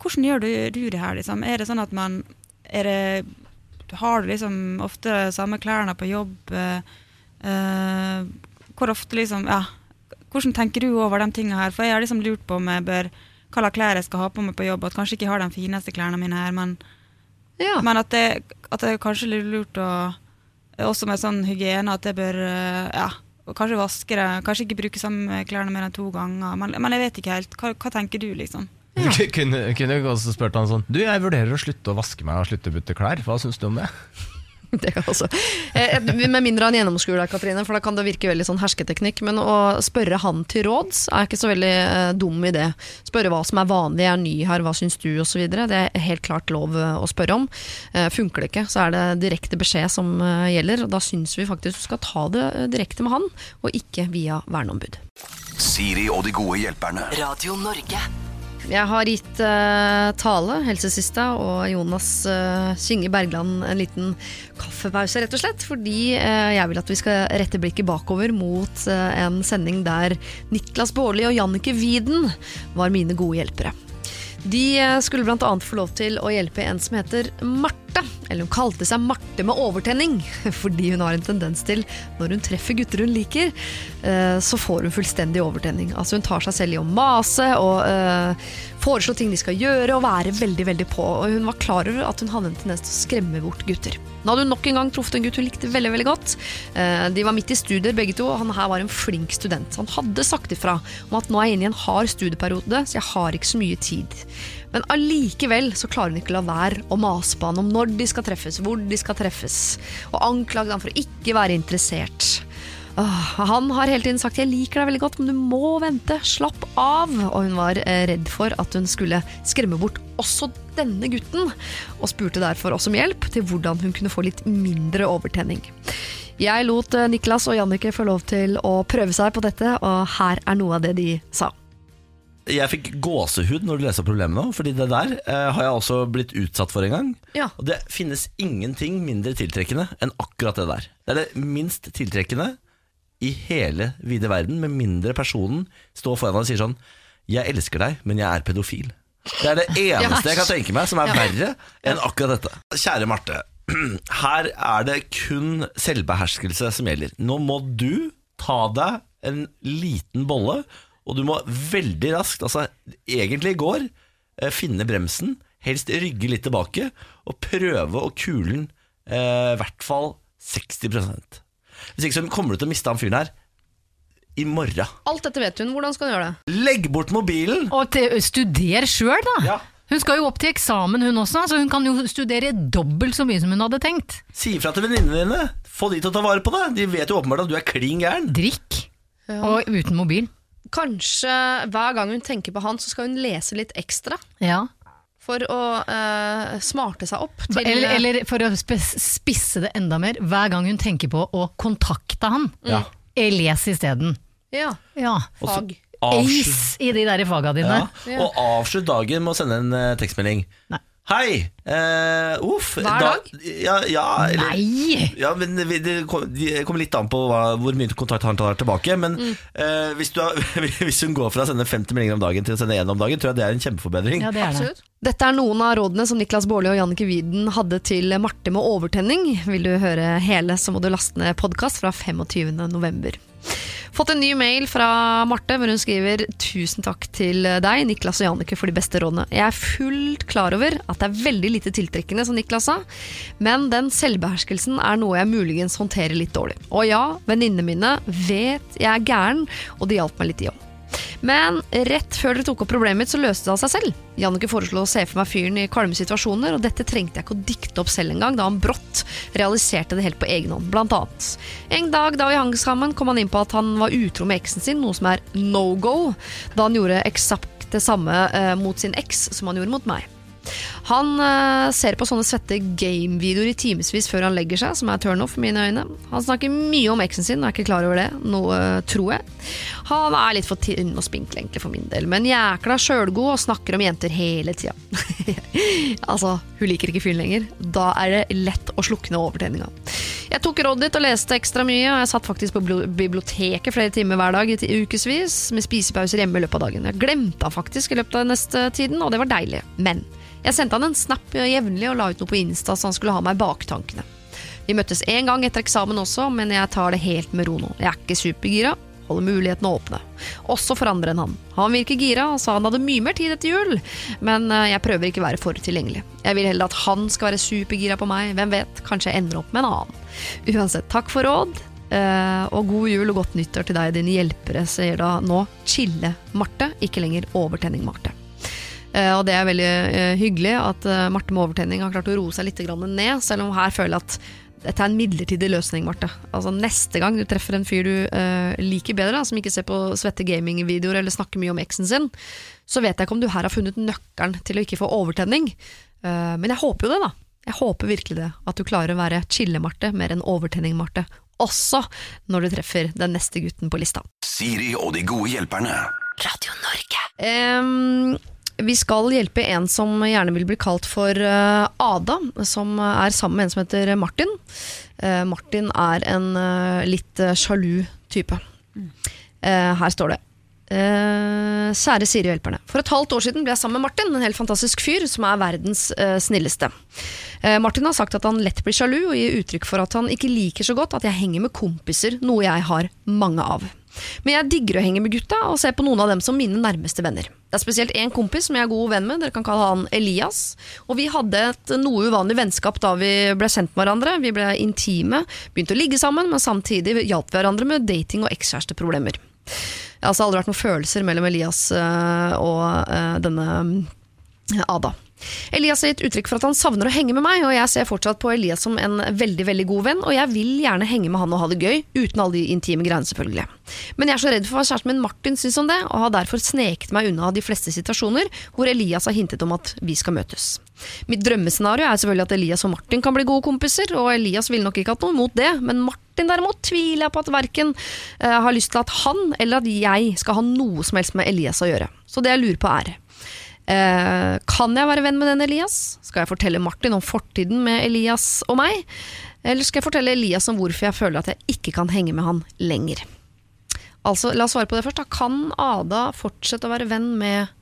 Hvordan gjør du, du det her, liksom? Er det sånn at man er det, Har du liksom ofte samme klærne på jobb? Eh, hvor ofte liksom Ja. Hvordan tenker du over de tingene her? For jeg har liksom lurt på om jeg bør hva slags klær jeg skal ha på meg på jobb. At kanskje ikke jeg har de fineste klærne mine her, men, Ja. men at, det, at det er kanskje litt lurt å Også med sånn hygiene, at jeg bør uh, Ja. Kanskje vaske det. Kanskje ikke bruke samme klærne mer enn to ganger. Men, men jeg vet ikke helt. Hva, hva tenker du, liksom? Du [LAUGHS] kunne, kunne også spurt han sånn Du, jeg vurderer å slutte å vaske meg og slutte å bytte klær. Hva syns du om det? [LAUGHS] Det kan også. Eh, Med mindre han gjennomskuer deg, Katrine, for da kan det virke veldig sånn hersketeknikk. Men å spørre han til råds er ikke så veldig eh, dum idé. Spørre hva som er vanlig, er ny her, hva syns du, osv. Det er helt klart lov eh, å spørre om. Eh, funker det ikke, så er det direkte beskjed som eh, gjelder. Og da syns vi faktisk du skal ta det eh, direkte med han, og ikke via verneombud. Siri og de gode hjelperne. Radio Norge. Jeg har gitt uh, Tale, helsesista, og Jonas uh, Kinge Bergland en liten kaffepause, rett og slett. Fordi uh, jeg vil at vi skal rette blikket bakover mot eh, en sending der Niklas Baarli og Jannike Widen var mine gode hjelpere. De eh, skulle bl.a. få lov til å hjelpe en som heter Marte. Eller hun kalte seg Marte med overtenning, [LAUGHS] fordi hun har en tendens til, når hun treffer gutter hun liker, eh, så får hun fullstendig overtenning. Altså Hun tar seg selv i å mase og eh, foreslå ting de skal gjøre, og være veldig veldig på. Og Hun var klar over at hun hadde en tendens til å skremme bort gutter. Nå hadde hun nok en gang truffet en gutt hun likte veldig veldig godt. Eh, De var midt i studier begge to, og han her var en flink student. Han hadde sagt ifra om at nå er jeg inne i en hard studieperiode, så jeg har ikke så mye tid. Men allikevel så klarer hun ikke å la være å mase på han om når de skal treffes, hvor de skal treffes, og anklage han for å ikke være interessert. Han har hele tiden sagt 'jeg liker deg veldig godt, men du må vente, slapp av'. Og hun var eh, redd for at hun skulle skremme bort også denne gutten, og spurte derfor også om hjelp til hvordan hun kunne få litt mindre overtenning. Jeg lot eh, Niklas og Jannicke få lov til å prøve seg på dette, og her er noe av det de sa. Jeg fikk gåsehud når du leser problemet nå, fordi det der eh, har jeg også blitt utsatt for en gang. Ja. Og det finnes ingenting mindre tiltrekkende enn akkurat det der. Det er det minst tiltrekkende i hele vide verden, med mindre personen står foran deg og sier sånn 'Jeg elsker deg, men jeg er pedofil'. Det er det [LAUGHS] eneste jeg kan tenke meg som er verre enn akkurat dette. Kjære Marte, [CLEARS THROAT] her er det kun selvbeherskelse som gjelder. Nå må du ta deg en liten bolle, og du må veldig raskt, altså egentlig i går, eh, finne bremsen, helst rygge litt tilbake, og prøve å kule eh, i hvert fall 60 Hvis ikke så kommer du til å miste han fyren her i morgen. Alt dette vet hun. Hvordan skal hun gjøre det? Legg bort mobilen! Og til, studer sjøl, da. Ja. Hun skal jo opp til eksamen, hun også, så hun kan jo studere dobbelt så mye som hun hadde tenkt. Si ifra til venninnene dine. Få de til å ta vare på deg. De vet jo åpenbart at du er klin gæren. Drikk. Og uten mobil. Kanskje hver gang hun tenker på han, så skal hun lese litt ekstra. Ja. For å uh, smarte seg opp til Eller, eller for å spisse det enda mer, hver gang hun tenker på å kontakte han, Ja. les isteden. Ja, Ja. fag. Ace i de der faga dine. ja. Og avslutt dagen med å sende en eh, tekstmelding. Nei. Hei! Uh, uff. Hver da- dag? Ja, ja, eller, Nei! Ja, men det, det kom- det kommer litt an på hva, hvor mye kontakt han tar tilbake. Men Mm. uh, hvis, du har, [LAUGHS] hvis hun går fra å sende 50 meldinger om dagen til å sende én om dagen, tror jeg det er en kjempeforbedring. Ja, det er det. Dette er noen av rådene som Niklas Baarli og Jannike Widen hadde til Marte med overtenning. Vil du høre hele, så må du laste ned podkast fra 25. Fått en ny mail fra Marte hvor hun skriver Tusen takk til deg, Niklas og Jannicke, for de beste rådene. Jeg er fullt klar over at det er veldig lite tiltrekkende, som Niklas sa, men den selvbeherskelsen er noe jeg muligens håndterer litt dårlig. Og ja, venninnene mine vet jeg er gæren, og de hjalp meg litt i òg. Men rett før dere tok opp problemet mitt, så løste det av seg selv. Jannicke foreslo å se for meg fyren i kvalme situasjoner, og dette trengte jeg ikke å dikte opp selv engang, da han brått realiserte det helt på egen hånd. Blant annet. En dag da vi hang sammen, kom han inn på at han var utro med eksen sin, noe som er no go, da han gjorde eksakt det samme eh, mot sin eks som han gjorde mot meg. Han eh, ser på sånne svette gamevideoer i timevis før han legger seg, som er turnoff i mine øyne. Han snakker mye om eksen sin, og er ikke klar over det, noe eh, tror jeg. Han er litt for tynn og spinkel egentlig for min del, men jækla sjølgod og snakker om jenter hele tida. [LAUGHS] altså, hun liker ikke fyren lenger. Da er det lett å slukne overtenninga. Jeg tok rådet ditt og leste ekstra mye, og jeg satt faktisk på biblioteket flere timer hver dag i ukevis, med spisepauser hjemme i løpet av dagen. Jeg glemte han faktisk i løpet av neste tiden, og det var deilig. Men jeg sendte han en snap jevnlig og la ut noe på Insta så han skulle ha meg i baktankene. Vi møttes en gang etter eksamen også, men jeg tar det helt med ro nå. Jeg er ikke supergira, holder mulighetene åpne. Også for andre enn han. Han virker gira og sa han hadde mye mer tid etter jul, men eh, jeg prøver ikke å være for tilgjengelig. Jeg vil heller at han skal være supergira på meg, hvem vet, kanskje jeg ender opp med en annen. Uansett, takk for råd. eh, og god jul og godt nyttår til deg, dine hjelpere, sier da nå Chille Marte, ikke lenger Overtenning Marte. Eh, og det er veldig eh, hyggelig at eh, Marte med overtenning har klart å roe seg litt grann ned, selv om hun her føler at dette er en midlertidig løsning, Marte. Altså Neste gang du treffer en fyr du eh, liker bedre, da, som ikke ser på svette gamingvideoer eller snakker mye om eksen sin, så vet jeg ikke om du her har funnet nøkkelen til å ikke få overtenning. Eh, men jeg håper jo det, da. Jeg håper virkelig det. At du klarer å være chille-Marte mer enn overtenning-Marte. Også når du treffer den neste gutten på lista. Siri og de gode hjelperne. Em, vi skal hjelpe en som gjerne vil bli kalt for eh, Ada, som er sammen med en som heter Martin. Eh, Martin er en eh, litt sjalu type. Her står det. Kjære Siri og hjelperne. For et halvt år siden ble jeg sammen med Martin, en helt fantastisk fyr som er verdens snilleste. Martin har sagt at han lett blir sjalu og gir uttrykk for at han ikke liker så godt at jeg henger med kompiser, noe jeg har mange av. Men jeg digger å henge med gutta og se på noen av dem som mine nærmeste venner. Det er spesielt én kompis som jeg er god venn med, dere kan kalle han Elias. Og vi hadde et noe uvanlig vennskap da vi ble kjent med hverandre. Vi ble intime, begynte å ligge sammen, men samtidig hjalp vi hverandre med dating og ekskjæresteproblemer. Det har altså aldri vært noen følelser mellom Elias øh, og øh, denne øh, Ada. Elias har gitt uttrykk for at han savner å henge med meg, og jeg ser fortsatt på Elias som en veldig veldig god venn, og jeg vil gjerne henge med han og ha det gøy, uten alle de intime greiene, selvfølgelig. Men jeg er så redd for hva kjæresten min Martin syns om det, og har derfor sneket meg unna de fleste situasjoner hvor Elias har hintet om at vi skal møtes. Mitt drømmescenario er selvfølgelig at Elias og Martin kan bli gode kompiser, og Elias ville nok ikke hatt noe imot det, men Martin derimot tviler jeg på at verken uh, har lyst til at han eller at jeg skal ha noe som helst med Elias å gjøre. Så det jeg lurer på er Eh, kan jeg være venn med den Elias? Skal jeg fortelle Martin om fortiden med Elias og meg? Eller skal jeg fortelle Elias om hvorfor jeg føler at jeg ikke kan henge med han lenger? Altså, La oss svare på det først. Da. Kan Ada fortsette å være venn med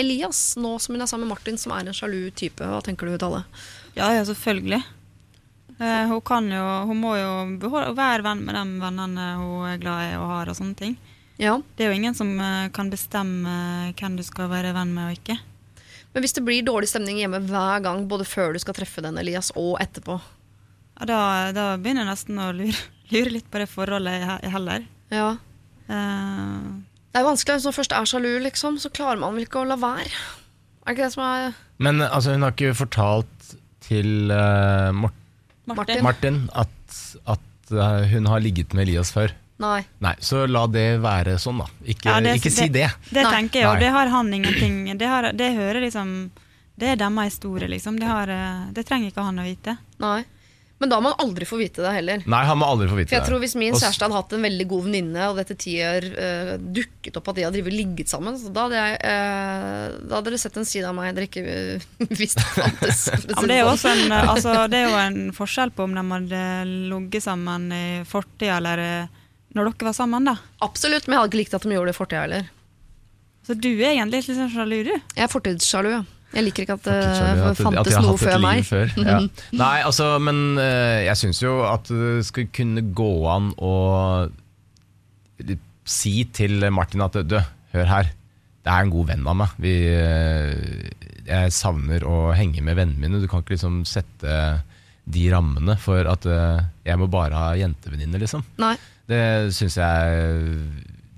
Elias, nå som hun er sammen med Martin, som er en sjalu type? Hva tenker du, Dale? Ja, ja, selvfølgelig. Eh, hun jo Hun må jo beholde, være venn med de vennene hun er glad i og har, og sånne ting. Ja. Det er jo ingen som eh, kan bestemme hvem du skal være venn med og ikke. Men hvis det blir dårlig stemning hjemme hver gang, både før du skal treffe den Elias, og etterpå Ja, da, da begynner jeg nesten å lure, [LAUGHS] lure litt på det forholdet he- heller. Ja. Uh, Det er vanskelig hvis man først er sjalu, liksom, så klarer man vel ikke å la være. Er ikke det som er Men altså, hun har ikke fortalt til uh, Mort Martin? Martin at, at eh, hun har ligget med Elias før. Nei. Nei, så la det være sånn, da. Ikke, Ja, det- ikke si det. Det Nei. tenker jeg, og det har han ingenting Det, har, det hører liksom det er deres historie, liksom. Det, har, eh, det trenger ikke han å vite. Nei. Men da må han aldri få vite det heller. Nei, han må aldri få vite For jeg det. tror Hvis min kjæreste hadde hatt en veldig god venninne, og dette tiår uh, dukket opp at de hadde drivet ligget sammen, så da hadde, jeg, uh, da hadde dere sett en side av meg dere ikke uh, [LAUGHS] visste fantes. Ja, men det, er jo sånn. også en, eh, altså, det er jo en forskjell på om de hadde ligget sammen i fortida eller når dere var sammen, da. Absolutt, men jeg hadde ikke likt at de gjorde det i fortida heller. Så du er egentlig litt sånn sjalu, du. Jeg er fortidssjalu, ja. Jeg liker ikke at det at- at fantes noe før meg. Før. [LAUGHS] Ja. Nei, altså, men eh, jeg syns jo at det skal kunne gå an å si til Martin at du, hør her, det er en god venn av meg. Vi, eh, jeg savner å henge med vennene mine. Du kan ikke liksom sette de rammene for at eh, jeg må bare ha jentevenninner, liksom. Nei, Det syns jeg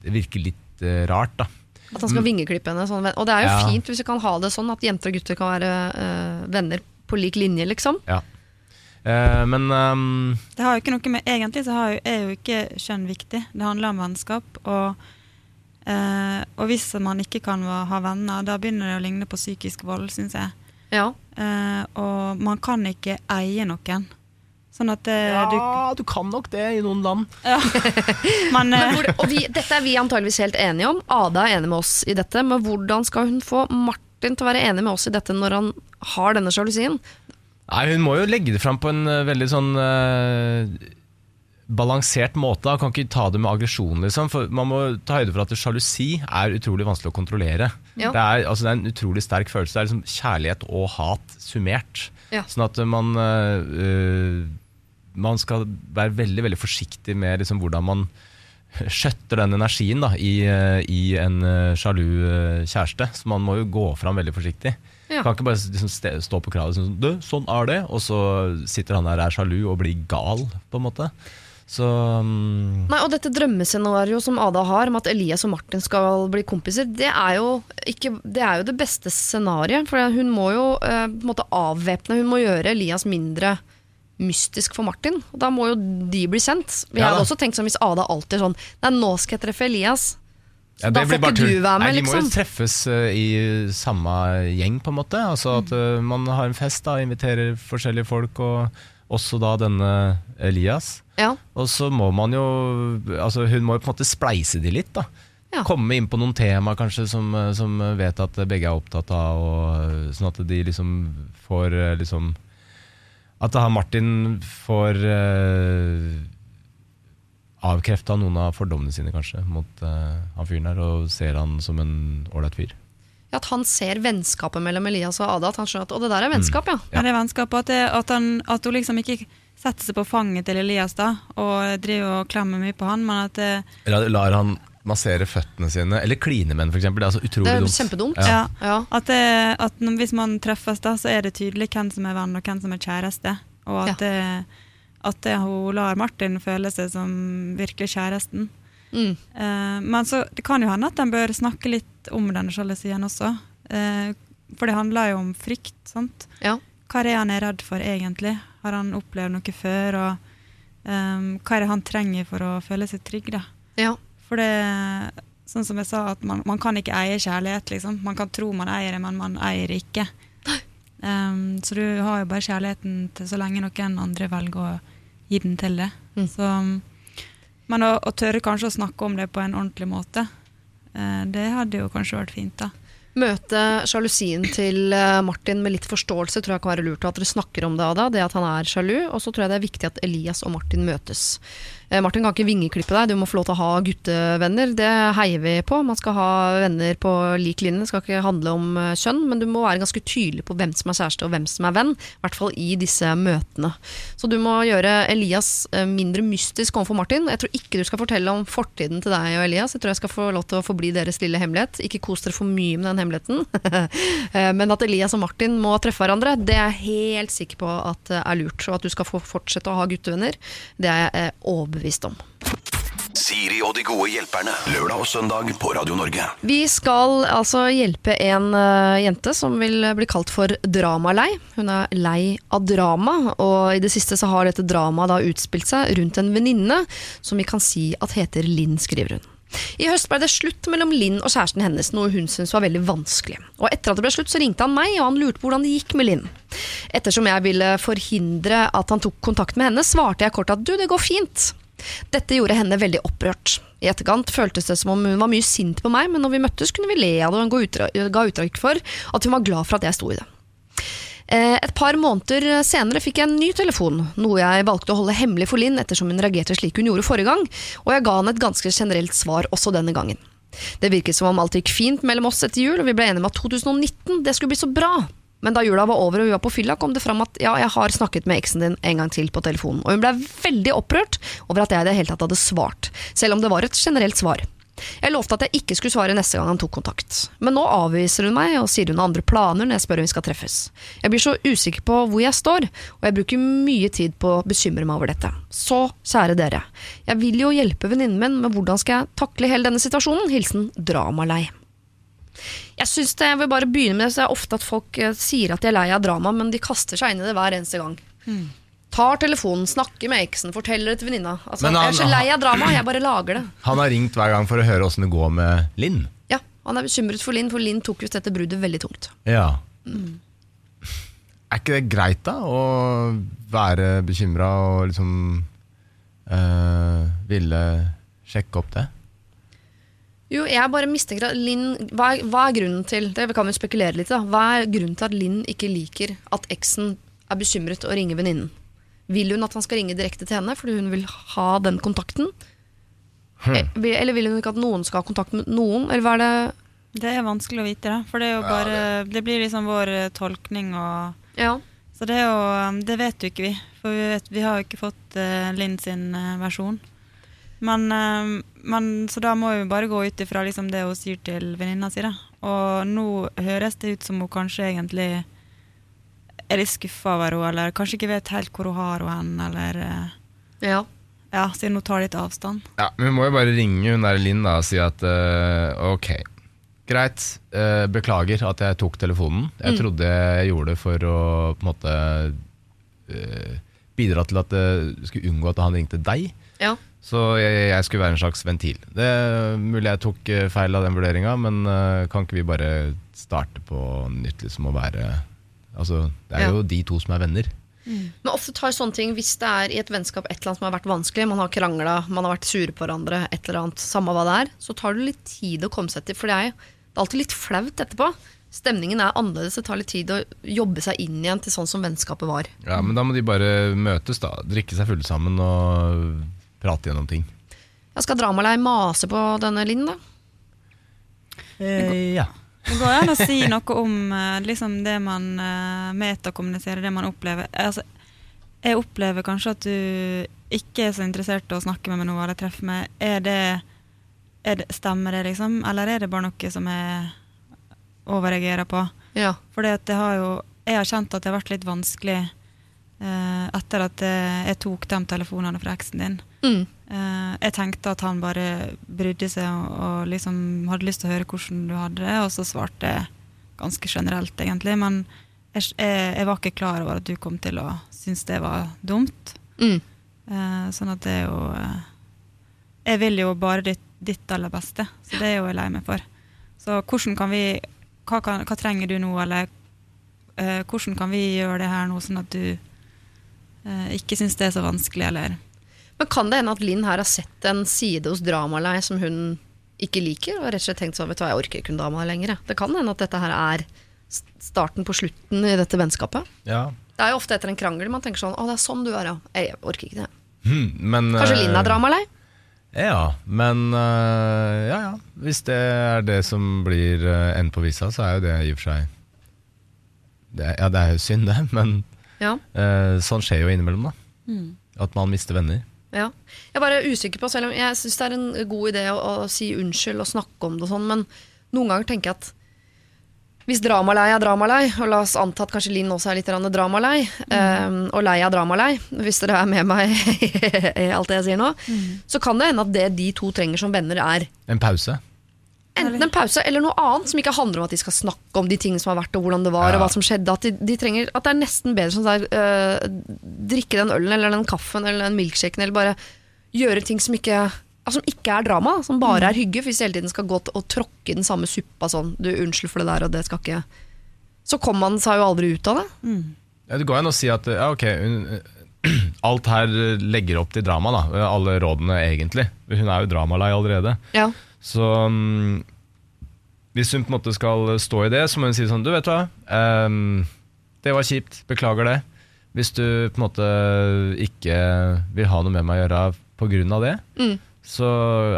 det virker litt eh, rart, da. At han skal vingeklippe henne. Sånn. Og det er jo Ja. fint hvis vi kan ha det sånn at jenter og gutter kan være eh, venner på lik linje, liksom. Ja. Eh, men um, Det har jo ikke noe med, Egentlig så har jo, er jo ikke kjønn viktig. Det handler om vennskap. Og, eh, og hvis man ikke kan ha venner, da begynner det å ligne på psykisk vold, syns jeg. Ja. Eh, og man kan ikke eie noen. Sånn at ja, du kan nok det i noen land. Ja. men, [LAUGHS] Men eh, hvor, og vi, dette er vi antageligvis helt enige om. Ada er enig med oss i dette. Men hvordan skal hun få Martin til å være enig med oss i dette når han har denne sjalusien? Nei, Hun må jo legge det fram på en eh, veldig sånn uh, balansert måte. Han kan ikke ta det med aggresjon. Liksom, for man må ta høyde for at sjalusi er utrolig vanskelig å kontrollere. Ja. Det, er, altså, det er en utrolig sterk følelse. Det er liksom kjærlighet og hat summert. Ja. Sånn at man eh, eh, Man skal være veldig veldig forsiktig med liksom, hvordan man skjøtter den energien da, i, eh, i en eh, sjalu eh, kjæreste. Så man må jo gå fram veldig forsiktig. Ja. Kan ikke bare liksom stå på kravet og Du, sånn er det. Og så sitter han der er sjalu og blir gal, på en måte. Så um... Nei, og dette drømmescenarioet som Ada har, om at Elias og Martin skal bli kompiser, det er jo, ikke, det, er jo det beste scenarioet. For hun må jo eh, på en måte avvæpne, hun må gjøre Elias mindre mystisk for Martin. Og da må jo de bli sendt. Jeg Ja hadde også tenkt sånn hvis Ada alltid er sånn Nei, nå skal jeg treffe Elias. ja, da får ikke du være med, Nei, De må jo liksom. treffes eh, i samme gjeng, på en måte. Altså At mm. man har en fest, da, inviterer forskjellige folk, og også da denne Elias. Ja. Og så må man jo altså Hun må jo på en måte spleise de litt, da. Ja. Komme inn på noen tema kanskje som, eh, som vet at begge er opptatt av, og, sånn at de liksom får eh, liksom At da Martin får uh, avkrefta noen av fordommene sine kanskje mot uh, han fyren der, og ser han som en ålreit fyr. Ja, At han ser vennskapet mellom Elias og Ada. At han skjønner at å, det der er vennskap, ja. Ja, det er vennskap. og At, det, at, han, at hun liksom ikke setter seg på fanget til Elias da, og driver og klemmer mye på han, men at det, Eller lar han massere føttene sine, eller kline menn f.eks. Det er så utrolig dumt. Det er kjempedumt. Ja. ja. Ja. At, det, at hvis man treffes, da, så er det tydelig hvem som er venn og hvem som er kjæreste. Og at, det, at det, hun lar Martin føle seg som virkelig kjæresten. Mm. Uh, men så, det kan jo hende at en bør snakke litt om denne sjalusien også. Uh, for det handler jo om frykt. sant? Ja. Hva er det han er redd for egentlig? Har han opplevd noe før? Og um, hva er det han trenger for å føle seg trygg? da? Ja. For det, sånn som jeg sa, at man, man kan ikke eie kjærlighet. liksom. Man kan tro man eier det, men man eier det ikke. Um, så du har jo bare kjærligheten til så lenge noen andre velger å gi den til det. Mm. Så, men å, å tørre kanskje å snakke om det på en ordentlig måte, uh, det hadde jo kanskje vært fint. da. Møte sjalusien til eh, Martin med litt forståelse tror jeg kan være lurt. At dere snakker om det, Ada, det at han er sjalu. Og så tror jeg det er viktig at Elias og Martin møtes. Eh, Martin kan ikke vingeklippe deg, du må få lov til å ha guttevenner. Det heier vi på. Man skal ha venner på lik linje. Det skal ikke handle om eh, kjønn, men du må være ganske tydelig på hvem som er kjæreste og hvem som er venn. I hvert fall i disse møtene. Så du må gjøre Elias eh, mindre mystisk overfor Martin. Jeg tror ikke du skal fortelle om fortiden til deg og Elias. Jeg tror jeg skal få lov til å forbli deres lille hemmelighet. Ikke kos dere for mye med den hemmeligheten. [LAUGHS] Men at Elias og Martin må treffe hverandre, det er jeg helt sikker på at er lurt. Og at du skal få fortsette å ha guttevenner, det er jeg eh, overbevist om. Siri og de gode hjelperne. Lørdag og søndag på Radio Norge. Vi skal altså hjelpe en eh, jente som vil bli kalt for dramalei. Hun er lei av drama, og i det siste så har dette dramaet da utspilt seg rundt en venninne som vi kan si at heter Linn, skriver hun. I høst ble det slutt mellom Linn og kjæresten hennes, noe hun syntes var veldig vanskelig. Og etter at det ble slutt, så ringte han meg, og han lurte på hvordan det gikk med Linn. Ettersom jeg ville forhindre at han tok kontakt med henne, svarte jeg kort at du, det går fint. Dette gjorde henne veldig opprørt. I etterkant føltes det som om hun var mye sint på meg, men når vi møttes kunne vi le av det, og ga uttrykk for at hun var glad for at jeg sto i det. Eh, Et par måneder senere fikk jeg en ny telefon, noe jeg valgte å holde hemmelig for Linn ettersom hun reagerte slik hun gjorde forrige gang, og jeg ga henne et ganske generelt svar også denne gangen. Det virket som om alt gikk fint mellom oss etter jul, og vi ble enige om at 2019 det skulle bli så bra. Men da jula var over og vi var på fylla, kom det fram at ja, jeg har snakket med eksen din en gang til på telefonen, og hun ble veldig opprørt over at jeg i det hele tatt hadde svart, selv om det var et generelt svar. Jeg lovte at jeg ikke skulle svare neste gang han tok kontakt. Men nå avviser hun meg og sier hun har andre planer når jeg spør om vi skal treffes. Jeg blir så usikker på hvor jeg står, og jeg bruker mye tid på å bekymre meg over dette. Så, kjære dere, jeg vil jo hjelpe venninnen min, men hvordan skal jeg takle hele denne situasjonen? Hilsen dramalei. Jeg synes det, jeg vil bare begynne med det, så det er ofte at folk eh, sier at de er lei av drama, men de kaster seg inn i det hver eneste gang. Tar telefonen, snakker med eksen, forteller det til venninna. Altså, jeg er så lei av drama, jeg bare lager det. [CLEARS THROAT] Han har ringt hver gang for å høre åssen det går med Linn. Ja, Han er bekymret for Linn, for Linn tok jo dette bruddet veldig tungt. Ja. [SNIFFS] Er ikke det greit, da? Å være bekymra og liksom øh, ville sjekke opp det? Jo, jeg bare mistenker at Linn hva, er- hva er grunnen til Det kan vi spekulere litt da Hva er grunnen til at Linn ikke liker at eksen er bekymret og ringer venninnen? Vil hun at han skal ringe direkte til henne fordi hun vil ha den kontakten? Eh, vil- Eller vil hun ikke at noen skal ha kontakt med noen? Eller hva er det Det er vanskelig å vite, da. For det er jo bare Det blir liksom vår eh, tolkning og Ja, Så det er jo um, Det vet jo ikke vi. For vi, vet, vi har jo ikke fått uh, Linn sin eh, versjon. Men, eh, men Så da må vi bare gå ut ifra liksom det hun sier til venninna si, da. Og nå høres det ut som hun kanskje egentlig er litt skuffa over henne, eller kanskje ikke vet helt hvor hun har henne, eller eh, ja. Ja, siden hun tar litt avstand. Ja, men Vi må jo bare ringe hun der Linn da og si at uh, ok, greit, uh, beklager at jeg tok telefonen. Jeg Mm. trodde jeg gjorde det for å på en måte uh, bidra til at jeg skulle unngå at han ringte deg. ja. Så jeg, jeg skulle være en slags ventil. Det er mulig jeg tok eh, feil av den vurderinga, men eh, kan ikke vi bare starte på nytt liksom å være Altså, det er Ja. jo de to som er venner. Men ofte tar sånne ting Hvis det er i et vennskap et eller annet som har vært vanskelig, man har krangla, man har vært sure på hverandre, et eller annet, samme hva det er, så tar det litt tid å komme seg til. For det er, det er alltid litt flaut etterpå. Stemningen er annerledes, det tar litt tid å jobbe seg inn igjen til sånn som vennskapet var. Ja, Men da må de bare møtes, da. Drikke seg fulle sammen og prate gjennom ting. Jeg skal Dramalei mase på denne Linn, da? ja. Det går an å si [LAUGHS] noe om eh, liksom det man uh, metakommuniserer, det man opplever. Altså, jeg opplever kanskje at du ikke er så interessert i å snakke med meg nå, eller treffe meg. Er det, er det, stemmer det, liksom? Eller er det bare noe som jeg overreagerer på? Ja. For det har jo, jeg har kjent at det har vært litt vanskelig eh, etter at eh, jeg tok de telefonene fra eksen din. Mm. Eh, jeg tenkte at han bare brydde seg og, og liksom hadde lyst til å høre hvordan du hadde det, og så svarte jeg ganske generelt, egentlig. Men jeg, jeg, var ikke klar over at du kom til å synes det var dumt. Mm. Eh, sånn at det er jo eh, Jeg vil jo bare ditt, ditt aller beste, så det er jo jeg lei meg for. Så hvordan kan vi Hva, kan, hva trenger du nå, eller hvordan kan vi gjøre det her nå, sånn at du ikke syns det er så vanskelig, eller Men kan det hende at Linn her har sett en side hos Dramalei som hun ikke liker, og rett og slett tenkt sånn, vet du hva, jeg orker ikke hun dama lenger. Det kan hende at dette her er starten på slutten i dette vennskapet. ja. Det er jo ofte etter en krangel man tenker sånn, å det er sånn du er, ja. Jeg orker ikke det. Hmm, men, Kanskje eh, Linn er Dramalei? Ja, men eh, ja ja. Hvis det er det som blir uh, enden på visa, så er jo det i og for seg det, Ja, det er jo synd, det, men Ja. eh, sånn skjer jo innimellom, da. At man mister venner. Ja. Jeg er bare usikker på, selv om jeg syns det er en god idé å, å si unnskyld og snakke om det og sånn, men noen ganger tenker jeg at hvis dramalei er dramalei, og la oss anta at kanskje Linn også er litt dramalei, mm. um, og lei av dramalei, hvis dere er med meg [LAUGHS] i alt det jeg sier nå, så kan det hende at det de to trenger som venner, er En pause. Enten en pause eller noe annet som ikke handler om at de skal snakke om de tingene som har vært, og hvordan det var, Ja. og hva som skjedde. At, de, de trenger, at det er nesten bedre sånn der, øh, drikke den ølen eller den kaffen eller den milkshaken, eller bare gjøre ting som ikke som ikke er drama, som bare er hygge, hvis du hele tiden skal gå til og tråkke i den samme suppa sånn Du, unnskyld for det der, og det skal ikke Så kommer man seg jo aldri ut av det. Ja, det går an å si at ja, ok, hun, [CLEARS THROAT] alt her legger opp til drama, da. Alle rådene, egentlig. Hun er jo dramalei allerede. Ja. Så um, hvis hun på en måte skal stå i det, så må hun si sånn Du, vet hva, Um, det var kjipt, beklager det. Hvis du på en måte ikke vil ha noe med meg å gjøre pga. det, Mm. så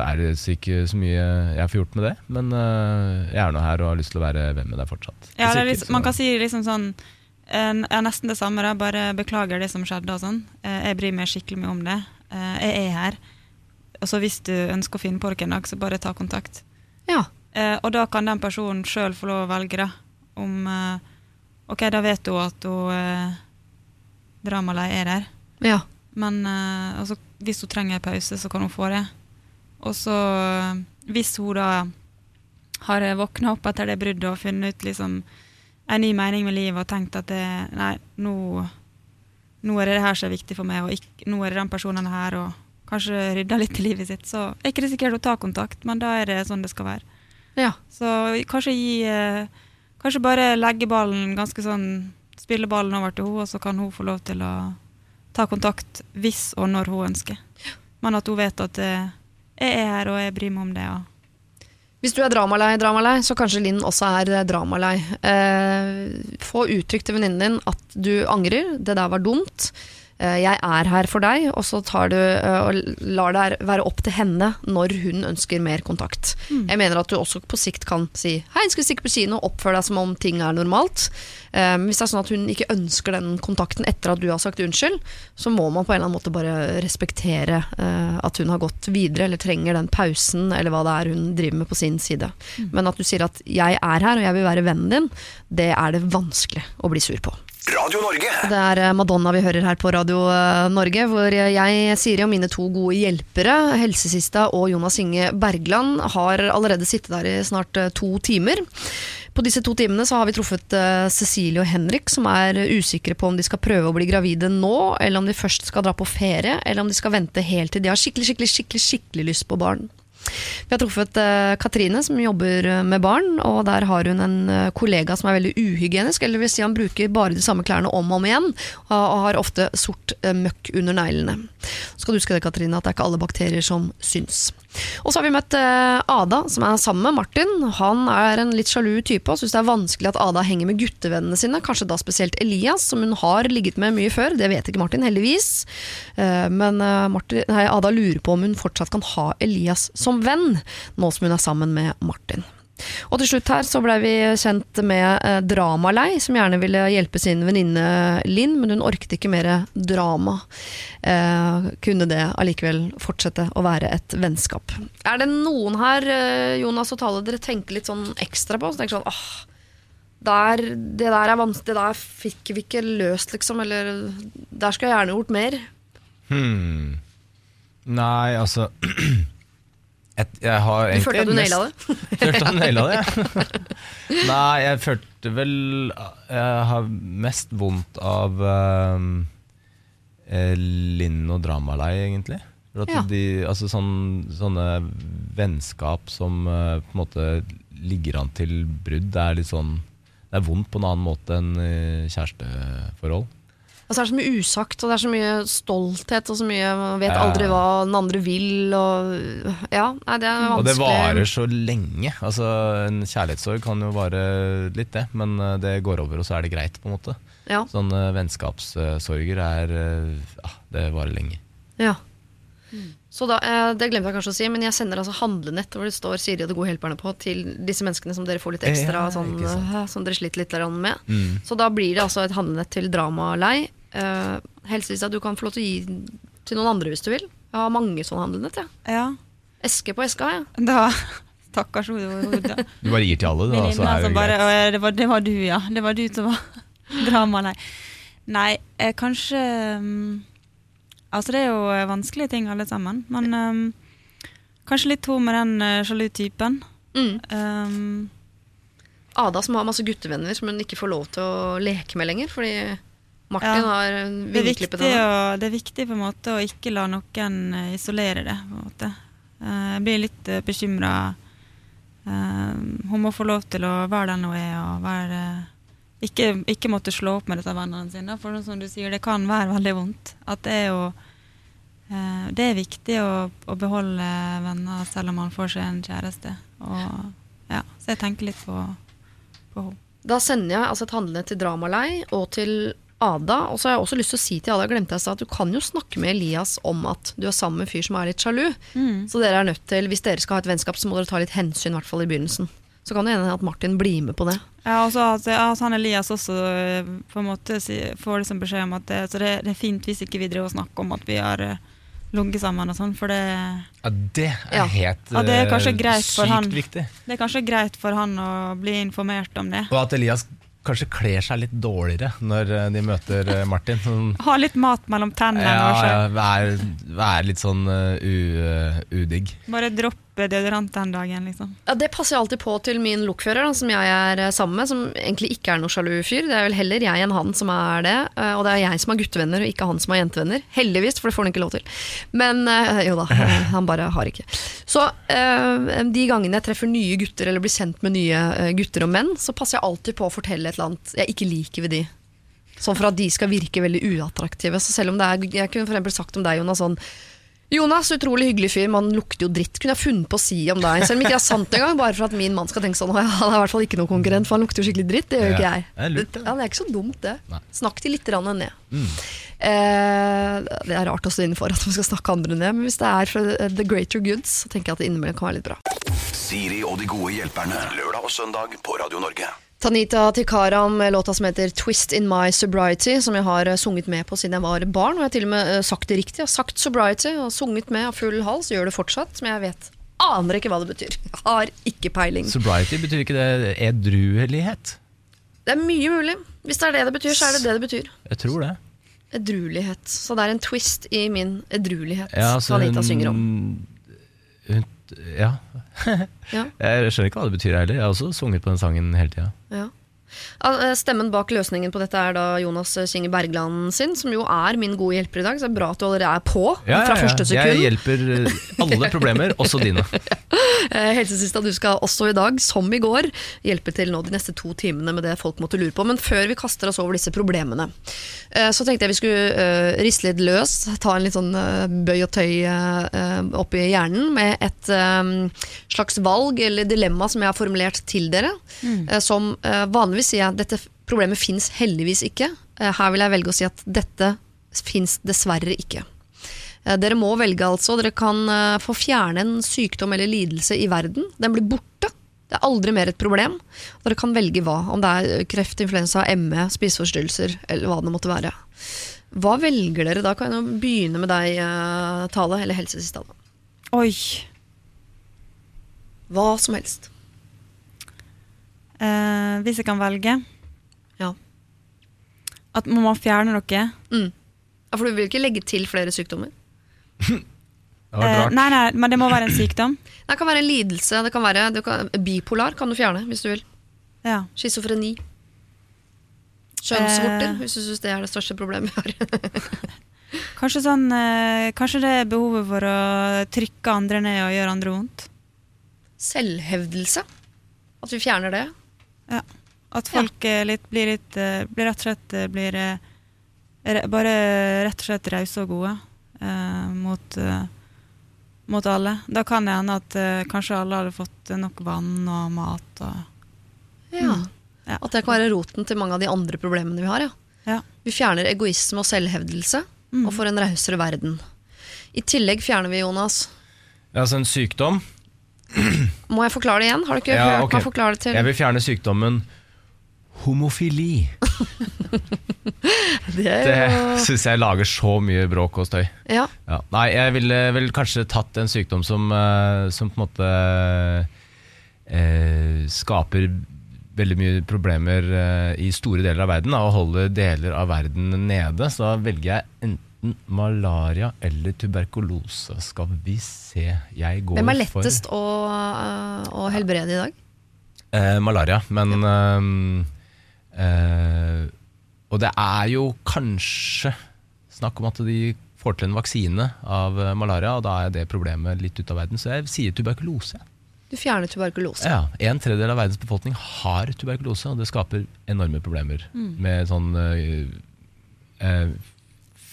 er det ikke så mye jeg får gjort med det. Men uh, jeg er nå her og har lyst til å være venn med deg fortsatt. Ja, liksom, man kan si liksom sånn eh, Ja, nesten det samme, da. Bare beklager det som skjedde og sånn. Eh, Jeg bryr meg skikkelig mye om det. Jeg er her. Og så hvis du ønsker å finne på det en dag, så bare ta kontakt. ja. Eh, og da kan den personen sjøl få lov å velge, det. Om eh, Ok, da vet hun at hun eh, dramalei er der. ja. Men eh, altså, hvis hun trenger en pause, så kan hun få det. Og så, eh, hvis hun da har våkna opp etter det bruddet og funnet ut liksom en ny mening med livet og tenkt at det, nei, nå, nå er det det her som er viktig for meg, og ikke, nå er det den personen her, og kanskje rydda litt i livet sitt, så er ikke det sikkert å ta kontakt, men da er det sånn det skal være. ja. Så kanskje gi eh, Kanskje bare legge ballen ganske sånn Spille ballen over til henne, og så kan hun få lov til å ta kontakt hvis og når hun ønsker. Men at hun vet at eh, jeg er her, og jeg bryr meg om det. Og Hvis du er dramalei, dramalei, så kanskje Linn også er eh, dramalei. Eh, få uttrykt til venninnen din at du angrer, det der var dumt. Eh, jeg er her for deg, og så tar du eh, og lar det være opp til henne når hun ønsker mer kontakt. Jeg mener at du også på sikt kan si hei, skal vi stikke på kino, oppfør deg som om ting er normalt. Um, hvis det er sånn at hun ikke ønsker den kontakten etter at du har sagt unnskyld, så må man på en eller annen måte bare respektere uh, at hun har gått videre, eller trenger den pausen, eller hva det er hun driver med på sin side. Men at du sier at 'jeg er her, og jeg vil være vennen din', det er det vanskelig å bli sur på. Radio Norge. Det er eh, Madonna vi hører her på Radio eh, Norge, hvor jeg, Siri og mine to gode hjelpere, Helsesista og Jonas Inge Bergland, har allerede sittet der i snart eh, to timer. På disse to timene så har vi truffet Cecilie og Henrik, som er usikre på om de skal prøve å bli gravide nå, eller om de først skal dra på ferie, eller om de skal vente helt til de har skikkelig, skikkelig, skikkelig, skikkelig lyst på barn. Vi har truffet eh, Katrine, som jobber eh, med barn, og der har hun en eh, kollega som er veldig uhygienisk, eller vil si han bruker bare de samme klærne om og om igjen, og, har ofte sort møkk under neglene. Så skal du huske det, Katrine, at det er ikke alle bakterier som syns. Og så har vi møtt eh, Ada, som er sammen med Martin. Han er en litt sjalu type og syns det er vanskelig at Ada henger med guttevennene sine, kanskje da spesielt Elias, som hun har ligget med mye før. Det vet ikke Martin, heldigvis. Eh, Men eh, Martin, nei, Ada lurer på om hun fortsatt kan ha Elias som venn, nå som hun er sammen med Martin. Og til slutt her så blei vi kjent med eh, Dramalei, som gjerne ville hjelpe sin venninne Linn, men hun orket ikke mer drama. Eh, kunne det allikevel fortsette å være et vennskap. Er det noen her, eh, Jonas og Tale, dere tenker litt sånn ekstra på? Så tenker sånn, åh, der, det der er vanskelig, det der fikk vi ikke løst, liksom. Eller der skulle jeg gjerne gjort mer. Hmm. Nei, altså [CLEARS THROAT] et, Jeg har Du følte at du naila det? Følte at du naila det. [LAUGHS] Nei, jeg følte vel Jeg har mest vondt av um, Linn og Dramalei, egentlig. Ja. de, altså sånn, sånne vennskap som eh, på en måte ligger an til brudd, det er litt sånn Det er vondt på en annen måte enn kjæresteforhold. Og så er det så mye usagt, og det er så mye stolthet, og så mye Man vet aldri hva den andre vil, og Ja, nei, det er vanskelig. Og det varer så lenge. Altså, en kjærlighetssorg kan jo vare litt, det, men eh, det går over, og så er det greit, på en måte. Ja. Sånne vennskapssorger er eh, ja, Det varer lenge. Ja. Så da, eh, Det glemte jeg kanskje å si, men jeg sender altså handlenett hvor det står Siri og de gode hjelperne på, til disse menneskene som dere får litt ekstra Ja, sånn, eh, som dere sliter litt med. Mm. Så da blir det altså et handlenett til Dramalei. Uh, helst at du kan få lov til å gi til noen andre hvis du vil. Jeg har mange sånne handlenett. Ja. ja, Eske på eska, ja. da [LAUGHS] Stakkars hode. Du bare gir til alle, da, så er det bare greit. Det, var, det var du, ja. Det var du som var [LAUGHS] drama, nei. Eh, kanskje mm, Altså, det er jo eh, vanskelige ting, alle sammen. Men um, kanskje litt hun med den uh, sjalu typen. Mm. Um, Ada som har masse guttevenner som hun ikke får lov til å leke med lenger, fordi Martin Ja. har vingeklippet henne. det er viktig på en måte å ikke la noen eh, isolere det. på en måte. Uh, Jeg blir litt bekymra. Hun må få lov til å være den hun er, og være ikke, ikke måtte slå opp med disse vennene sine. For som du sier, det kan være veldig vondt. At det er jo eh, Det er viktig å, å beholde venner selv om man får seg en kjæreste. Og, ja, så jeg tenker litt på, på henne. Da sender jeg altså et handlende til Dramalei og til Ada. Og så har jeg også lyst til å si til Ada, glemte jeg at du kan jo snakke med Elias om at du er sammen med en fyr som er litt sjalu. Så dere er nødt til, hvis dere skal ha et vennskap, så må dere ta litt hensyn, i hvert fall i begynnelsen. Så kan det hende at Martin blir med på det. Ja, og så at, at han Elias også eh, på en måte si, får liksom beskjed om at det, så det, det er fint hvis ikke vi driver og snakker om at vi har uh, ligget sammen og sånn, for det, Ja, det er Ja. helt Ja, det er eh, sykt han. viktig. det er kanskje greit for han å bli informert om det. Og at Elias kanskje kler seg litt dårligere når eh, de møter eh, Martin. Sånn, [LAUGHS] Ha litt mat mellom tennene. ja, ja, vær, vær litt sånn uh, eh, udigg. Bare droppe deodorant den dagen, liksom. Ja, Det passer jeg alltid på til min lokfører, da, som jeg er eh, sammen med, som egentlig ikke er noe sjalu fyr. Det er vel heller jeg enn han som er det, eh, og det er jeg som har guttevenner, og ikke han som har jentevenner. Heldigvis, for det får han ikke lov til. Men eh, jo da, [LAUGHS] han bare har ikke. Så eh, de gangene jeg treffer nye gutter, eller blir kjent med nye gutter og menn, så passer jeg alltid på å fortelle et eller annet jeg ikke liker ved de. Sånn for at de skal virke veldig uattraktive. Så selv om det er Jeg kunne for eksempel sagt om deg, Jonas, sånn Jonas, utrolig hyggelig fyr, man lukter jo dritt. Kunne jeg funnet på å si om deg. Selv om ikke det er sant [LAUGHS] engang, bare for at min mann skal tenke sånn. Ja, Han er i hvert fall ikke noen konkurrent, for han lukter jo skikkelig dritt. Det gjør jo ikke jeg. det er lurt, ja, det er ikke så dumt, det. Nei. Snakk de litt ned. Eh, det er rart å stå inne for at man skal snakke andre ned, men hvis det er for the greater goods, så tenker jeg at det innimellom kan være litt bra. Siri og de gode hjelperne. Lørdag og søndag på Radio Norge. Tanita Tikara med låta som heter 'Twist In My Sobriety', som jeg har eh, sunget med på siden jeg var barn. Og jeg har til og med eh, sagt det riktig. Jeg har sagt 'sobriety' og sunget med av full hals. Gjør det fortsatt, men jeg vet aner ikke hva det betyr. Jeg har ikke peiling. Sobriety betyr ikke det edruelighet? Det er mye mulig. Hvis det er det det betyr, så er det det det betyr. Jeg tror det. Edruelighet. Så det er en twist i min edruelighet Ja, altså, Tanita synger om. Hun, ja. [LAUGHS] Ja, Jeg skjønner ikke hva det betyr heller. Jeg har også sunget på den sangen hele tida. ja. Ja, eh, Stemmen bak løsningen på dette er da Jonas Kinge Bergland sin, som jo er min gode hjelper i dag. Så det er bra at du allerede er på fra første sekund. Jeg hjelper eh, alle problemer, også dine. [LAUGHS] Eh, Helsesista, du skal også i dag, som i går, hjelpe til nå de neste to timene med det folk måtte lure på. Men før vi kaster oss over disse problemene, eh, så tenkte jeg vi skulle riste litt løs, ta en litt sånn bøy og tøy opp i oppi hjernen med et slags valg eller dilemma som jeg har formulert til dere. eh, Som vanligvis sier jeg at dette problemet fins heldigvis ikke. Eh, Her vil jeg velge å si at dette fins dessverre ikke. Eh, Dere må velge altså. Dere kan eh, få fjerne en sykdom eller lidelse i verden. Den blir borte. Det er aldri mer et problem. Dere kan velge hva. Om det er kreft, influensa, ME, spiseforstyrrelser eller hva det måtte være. Hva velger dere da? Kan jeg begynne med deg, Tale, eller helsesista. Oi. Hva som helst. Eh, hvis jeg kan velge Ja. At man må fjerne noe. Mm. Ja, For du vil ikke legge til flere sykdommer? [LAUGHS] Det var Eh, rart. nei, nei, men det må være en sykdom. [CLEARS THROAT] Det kan være en lidelse. Det kan være du kan, Bipolar kan du fjerne hvis du vil. Ja. Schizofreni. Kjønnsvorter, Eh. hvis du syns det er det største problemet vi har. [LAUGHS] Kanskje sånn eh, Kanskje det er behovet for å trykke andre ned og gjøre andre vondt. Selvhevdelse. At vi fjerner det. Ja. At folk ja. litt, blir litt eh, blir rett og slett eh, blir eh, Bare rett og slett rause og gode eh, mot, eh, mot alle. Da kan det hende at eh, kanskje alle hadde fått nok vann og mat og Ja. Mm. Ja. At det kan være roten til mange av de andre problemene vi har. Ja. Ja. Vi fjerner egoisme og selvhevdelse, Mm. og får en rausere verden. I tillegg fjerner vi, Jonas Ja, altså en sykdom. [CLEARS THROAT] Må jeg forklare det igjen? Har du ikke Ja, hørt okay. meg forklare det til Jeg vil fjerne sykdommen homofili. [LAUGHS] Det er Det syns jeg lager så mye bråk og støy. ja. Ja. Nei, jeg ville vel kanskje tatt en sykdom som, eh, som på en måte eh, skaper veldig mye problemer eh, i store deler av verden, da, og holder deler av verden nede. Så da velger jeg enten malaria eller tuberkulose. Skal vi se Jeg går Hvem er for lettest å, øh, å helbrede i dag? Eh, malaria, men ja. eh, Og det er jo kanskje snakk om at de får til en vaksine av eh, malaria, og da er det problemet litt ute av verden. Så jeg sier tuberkulose. Du fjerner tuberkulose. Ja, En tredjedel av verdens befolkning har tuberkulose, og det skaper enorme problemer. Med sånn eh, eh,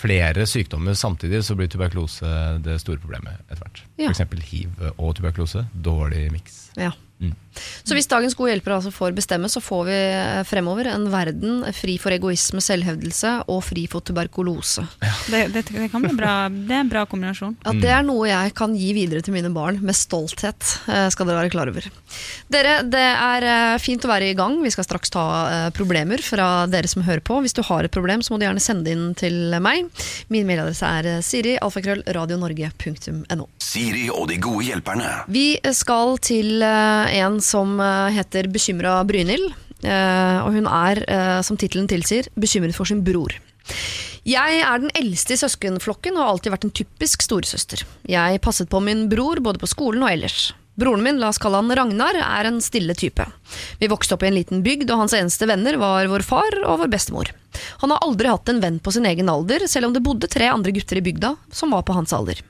flere sykdommer samtidig, så blir tuberkulose det store problemet etter hvert. Ja. Eksempel hiv og tuberkulose. Dårlig miks. Ja. Mm. Så hvis dagens gode hjelpere altså får bestemme, så får vi eh, fremover en verden fri for egoisme, selvhevdelse og fri for tuberkulose. Det, det, det kan bli bra. Det er en bra kombinasjon. Ja, det er noe jeg kan gi videre til mine barn med stolthet, eh, skal dere være klar over. Dere, det er eh, fint å være i gang. Vi skal straks ta problemer fra dere som hører på. Hvis du har et problem, så må du gjerne sende det inn til meg. Min mailadresse er siri, alfakrøll, radionorge.no. Siri og de gode hjelperne. Vi skal til en som eh, heter Bekymra Brynhild. eh, og hun er, eh, som tittelen tilsier, bekymret for sin bror. Jeg er den eldste i søskenflokken og har alltid vært en typisk storesøster. Jeg passet på min bror både på skolen og ellers. Broren min, la oss kalle han Ragnar, er en stille type. Vi vokste opp i en liten bygd, og hans eneste venner var vår far og vår bestemor. Han har aldri hatt en venn på sin egen alder, selv om det bodde tre andre gutter i bygda som var på hans alder.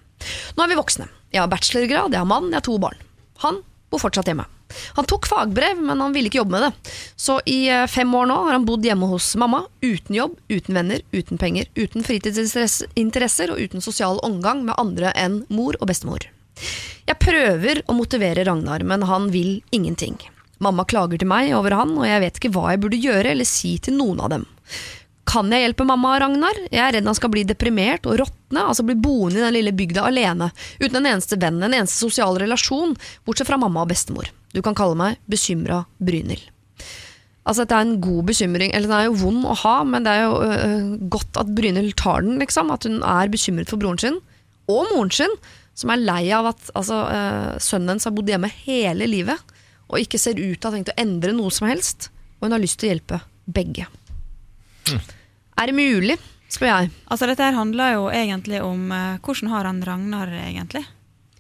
Nå er vi voksne. Jeg har bachelorgrad, jeg har mann, jeg har to barn. Han bor fortsatt hjemme. Han tok fagbrev, men han ville ikke jobbe med det. Så i eh, fem år nå har han bodd hjemme hos mamma, uten jobb, uten venner, uten penger, uten fritidsinteresser og uten sosial omgang med andre enn mor og bestemor. Jeg prøver å motivere Ragnar, men han vil ingenting. Mamma klager til meg over han, og jeg vet ikke hva jeg burde gjøre eller si til noen av dem. Kan jeg hjelpe mamma og Ragnar? Jeg er redd han skal bli deprimert og råtne, altså bli boende i den lille bygda alene, uten en eneste venn, en eneste sosial relasjon, bortsett fra mamma og bestemor. Du kan kalle meg bekymra Brynhild. Altså, dette er en god bekymring, eller den er jo vond å ha, men det er jo øh, godt at Brynhild tar den, liksom. At hun er bekymret for broren sin, og moren sin, som er lei av at altså, øh, sønnen hennes har bodd hjemme hele livet, og ikke ser ut til å ha tenkt å endre noe som helst. Og hun har lyst til å hjelpe begge. Er det mulig, spør jeg. Altså Dette her handler jo egentlig om uh, hvordan har han Ragnar egentlig?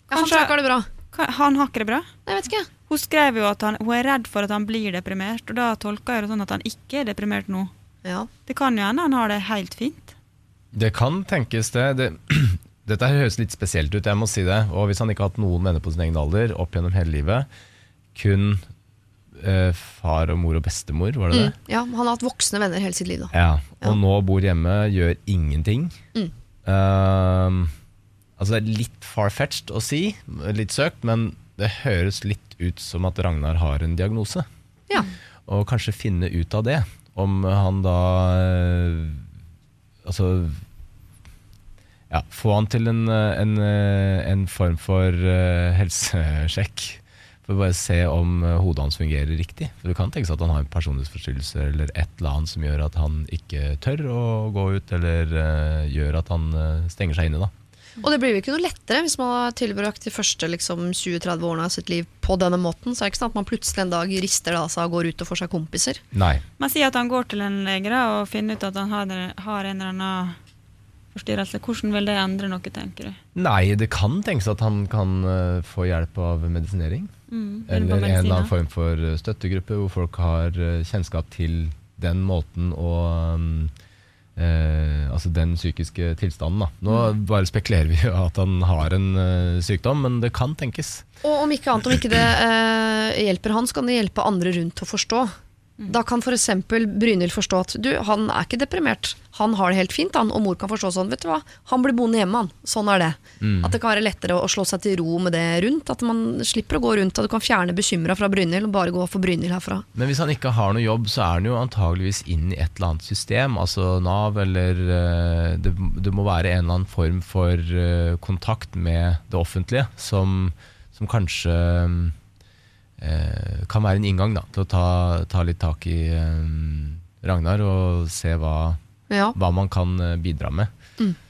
Ja, han har det bra. Han har ikke det bra? Jeg vet ikke. Hun skrev jo at han, hun er redd for at han blir deprimert, og da tolker jeg det sånn at han ikke er deprimert nå. Ja. Det kan jo hende han har det helt fint. Det kan tenkes det. det [CLEARS THROAT] dette her høres litt spesielt ut, jeg må si det. Og hvis han ikke har hatt noen venner på sin egen alder opp gjennom hele livet, kun far og mor og bestemor, var det det? Mm. ja, han har hatt voksne venner hele sitt liv. Da. Ja, Ja. og nå bor hjemme, gjør ingenting. Mm. Uh, altså det er litt far-fetched å si, litt søkt, men det høres litt ut som at Ragnar har en diagnose. Ja. Og kanskje finne ut av det, om han da uh, Altså ja, få han til en, eh, en, eh, en form for uh, helsesjekk. For å bare se om eh, hodet hans fungerer riktig. For Det kan tenkes at han har en personlighetsforstyrrelse eller et eller annet som gjør at han ikke tør å gå ut, eller uh, gjør at han uh, stenger seg inne. da. Og det blir jo ikke noe lettere hvis man har tilbrakt de første liksom, 20-30 årene av sitt liv på denne måten. Så er det ikke sånn at man plutselig en dag rister det av seg og går ut og får seg kompiser. Nei. Man sier at han går til en lege da, og finner ut at han har, har en eller annen forstyrrelse. Hvordan vil det endre noe, tenker du? Nei, det kan tenkes at han kan få hjelp av medisinering. Mm, Eller en eller annen form for eh, støttegruppe hvor folk har eh, kjennskap til den måten å um, eh, Altså den psykiske tilstanden. Da. Nå bare spekulerer vi [LAUGHS] at han har en eh, sykdom, men det kan tenkes. Og om ikke annet, om ikke det eh, hjelper han, så kan det hjelpe andre rundt å forstå. Da kan f.eks. Brynhild forstå at du, han er ikke deprimert. Han har det helt fint, han. Og mor kan forstå sånn, vet du hva, han blir boende hjemme, han. Sånn er det. At det kan være lettere å slå seg til ro med det rundt. At man slipper å gå rundt, at du kan fjerne bekymra fra Brynhild og bare gå for Brynhild herfra. Men hvis han ikke har noe jobb, så er han jo antageligvis inn i et eller annet system. Altså Nav, eller eh, det, det må være en eller annen form for eh, kontakt med det offentlige som, som kanskje eh, kan være en inngang da, til å ta, ta litt tak i eh, Ragnar og se hva, Ja. hva man kan eh, bidra med.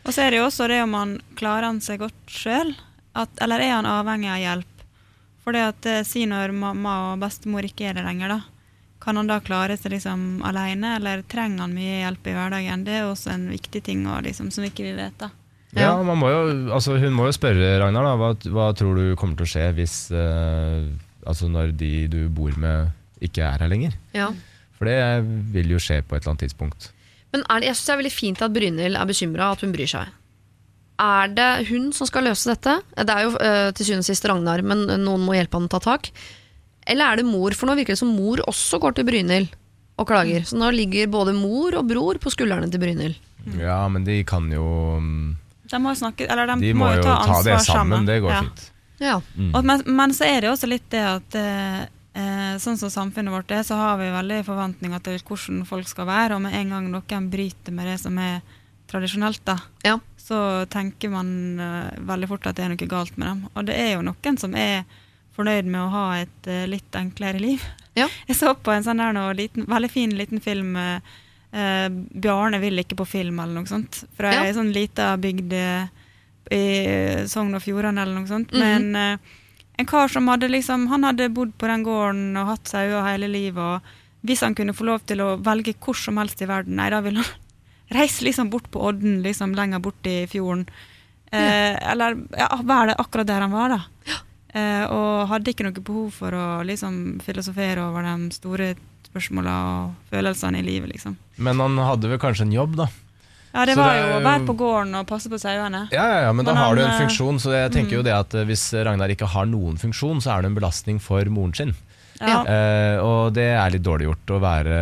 Og så er det jo også det om han klarer han seg godt sjøl, eller er han avhengig av hjelp? For det at eh, si når mamma og bestemor ikke er det lenger, da. Kan han da klare seg liksom alene, eller trenger han mye hjelp i hverdagen? Det er også en viktig ting å liksom, som ikke vi vet. da. Ja, man må jo, altså Hun må jo spørre Ragnar da, hva, hva tror du kommer til å skje hvis eh, altså når de du bor med, ikke er her lenger. Ja. For det vil jo skje på et eller annet tidspunkt. Men er det, jeg syns det er veldig fint at Brynhild er bekymra, at hun bryr seg. Er det hun som skal løse dette? Det er jo eh, til syvende og sist Ragnar, men noen må hjelpe han å ta tak. Eller er det mor? For nå virker det som mor også går til Brynhild og klager. Så nå ligger både mor og bror på skuldrene til Brynhild. Ja, men de kan jo mm, De må jo snakke Eller de, De må jo ta ta det sammen. sammen, det går Ja. fint. Ja. Og, men, men så er det også litt det at eh, eh, sånn som samfunnet vårt er, så har vi veldig forventninger til hvordan folk skal være, og med en gang noen bryter med det som er tradisjonelt, da, Ja. så tenker man eh, veldig fort at det er noe galt med dem. Og det er jo noen som er fornøyd med å ha et eh, litt enklere liv. Ja. [LAUGHS] Jeg så på en sånn der noe liten, veldig fin liten film eh, eh, 'Bjarne vil ikke på film', eller noe sånt. Fra Ja. ei sånn lita bygd eh, i Sogn og Fjordane, eller noe sånt. Mhm. Men eh, en kar som hadde liksom Han hadde bodd på den gården og hatt sauer hele livet, og hvis han kunne få lov til å velge hvor som helst i verden, nei, da ville han [LAUGHS] reise liksom bort på Odden, liksom lenger bort i fjorden. Eh, Eller ja, være akkurat der han var, da. Eh, og hadde ikke noe behov for å liksom filosofere over de store spørsmåla og følelsene i livet, liksom. Men han hadde vel kanskje en jobb, da. Ja, det Så var det jo å være på gården og passe på sauene. Ja, ja, ja, men da har har du en eh, funksjon, så jeg tenker jo det at hvis Ragnar ikke har noen funksjon, så er det en belastning for moren sin. Ja. Uh, og det er litt dårlig gjort å være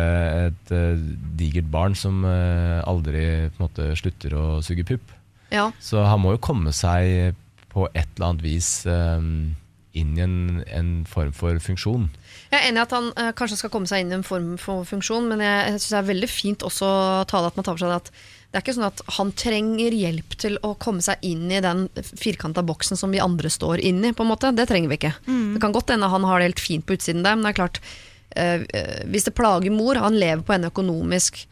et uh, digert barn som uh, aldri på en måte slutter å suge pupp. ja. Så han må jo komme seg på et eller annet vis eh, inn i en, en form for funksjon. Jeg er enig i at han kanskje skal komme seg inn i en form for funksjon, men jeg, jeg synes det er veldig fint også å tale at man tar for seg det at det er ikke sånn at han trenger hjelp til å komme seg inn i den firkanta boksen som vi andre står inn i. på en måte. Det trenger vi ikke. Det kan godt hende han har det helt fint på utsiden der, men det er klart eh, Hvis det plager mor, han lever på henne økonomisk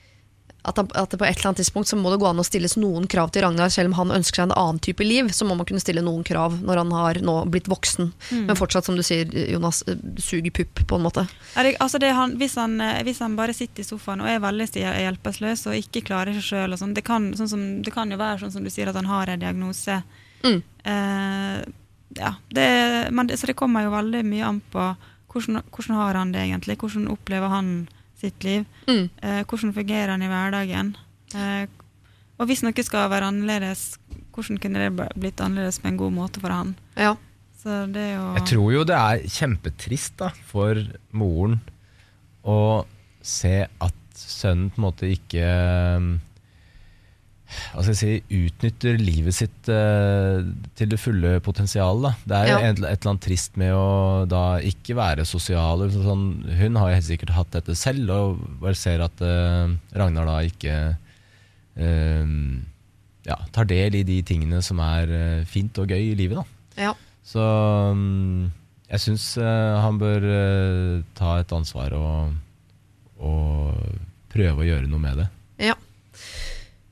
at, han, at det på et eller annet tidspunkt så må det gå an å stilles noen krav til Ragnar, selv om han ønsker seg en annen type liv, så må man kunne stille noen krav når han har nå blitt voksen. Men fortsatt, som du sier, Jonas, eh, suger pupp, på en måte. Det, altså det han, hvis, han, eh, hvis han bare sitter i sofaen og er veldig hjelpeløs og ikke klarer seg sjøl, sånn, det, kan- sånn som- det kan jo være sånn som du sier, at han har en diagnose. Mm. Eh, ja, det, men så det kommer jo veldig mye an på hvordan, hvordan har han det egentlig. Hvordan opplever han sitt liv? Mm. Eh, hvordan fungerer han i hverdagen? Eh, og hvis noe skal være annerledes, hvordan kunne det blitt annerledes på en god måte for han? Ja. Så det er jo Jeg tror jo det er kjempetrist da, for moren å se at sønnen på en måte ikke jeg si, utnytter livet sitt eh, til det fulle potensialet. Det er jo Ja. et, et eller annet trist med å da ikke være sosial. Sånn, hun har jo helt sikkert hatt dette selv, og bare ser at eh, Ragnar da ikke eh, ja, tar del i de tingene som er eh, fint og gøy i livet. da. ja. Så um, jeg syns eh, han bør eh, ta et ansvar og, og prøve å gjøre noe med det.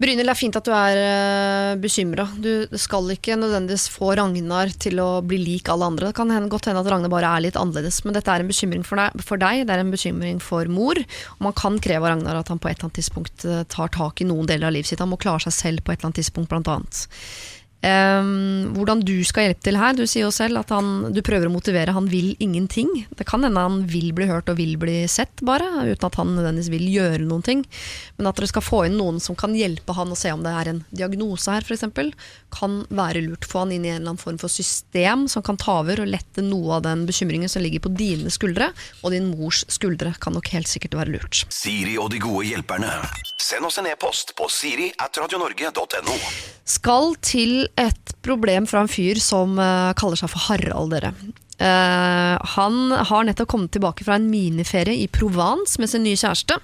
Brynhild, det er fint at du er uh, bekymra. Du skal ikke nødvendigvis få Ragnar til å bli lik alle andre. Det kan godt hende at Ragnar bare er litt annerledes, men dette er en bekymring for deg. Det er en bekymring for mor. Og man kan kreve av Ragnar at han på et eller annet tidspunkt eh, tar tak i noen deler av livet sitt. Han må klare seg selv på et eller annet tidspunkt, blant annet. Ehm, hvordan du skal hjelpe til her. Du sier jo selv at han, du prøver å motivere. Han vil ingenting. Det kan hende han vil bli hørt og vil bli sett, bare, uten at han nødvendigvis vil gjøre noen ting. Men at dere skal få inn noen som kan hjelpe han å se om det er en diagnose her, f.eks., kan være lurt. Få han inn i en eller annen form for system som kan ta over og lette noe av den bekymringen som ligger på dine skuldre, og din mors skuldre. Kan nok helt sikkert være lurt. Siri og de gode hjelperne. Send oss en e-post på siri at radionorge.no. skal til et problem fra en fyr som eh, kaller seg for Harald, dere. Uh, han har nettopp kommet tilbake fra en miniferie i Provence med sin nye kjæreste.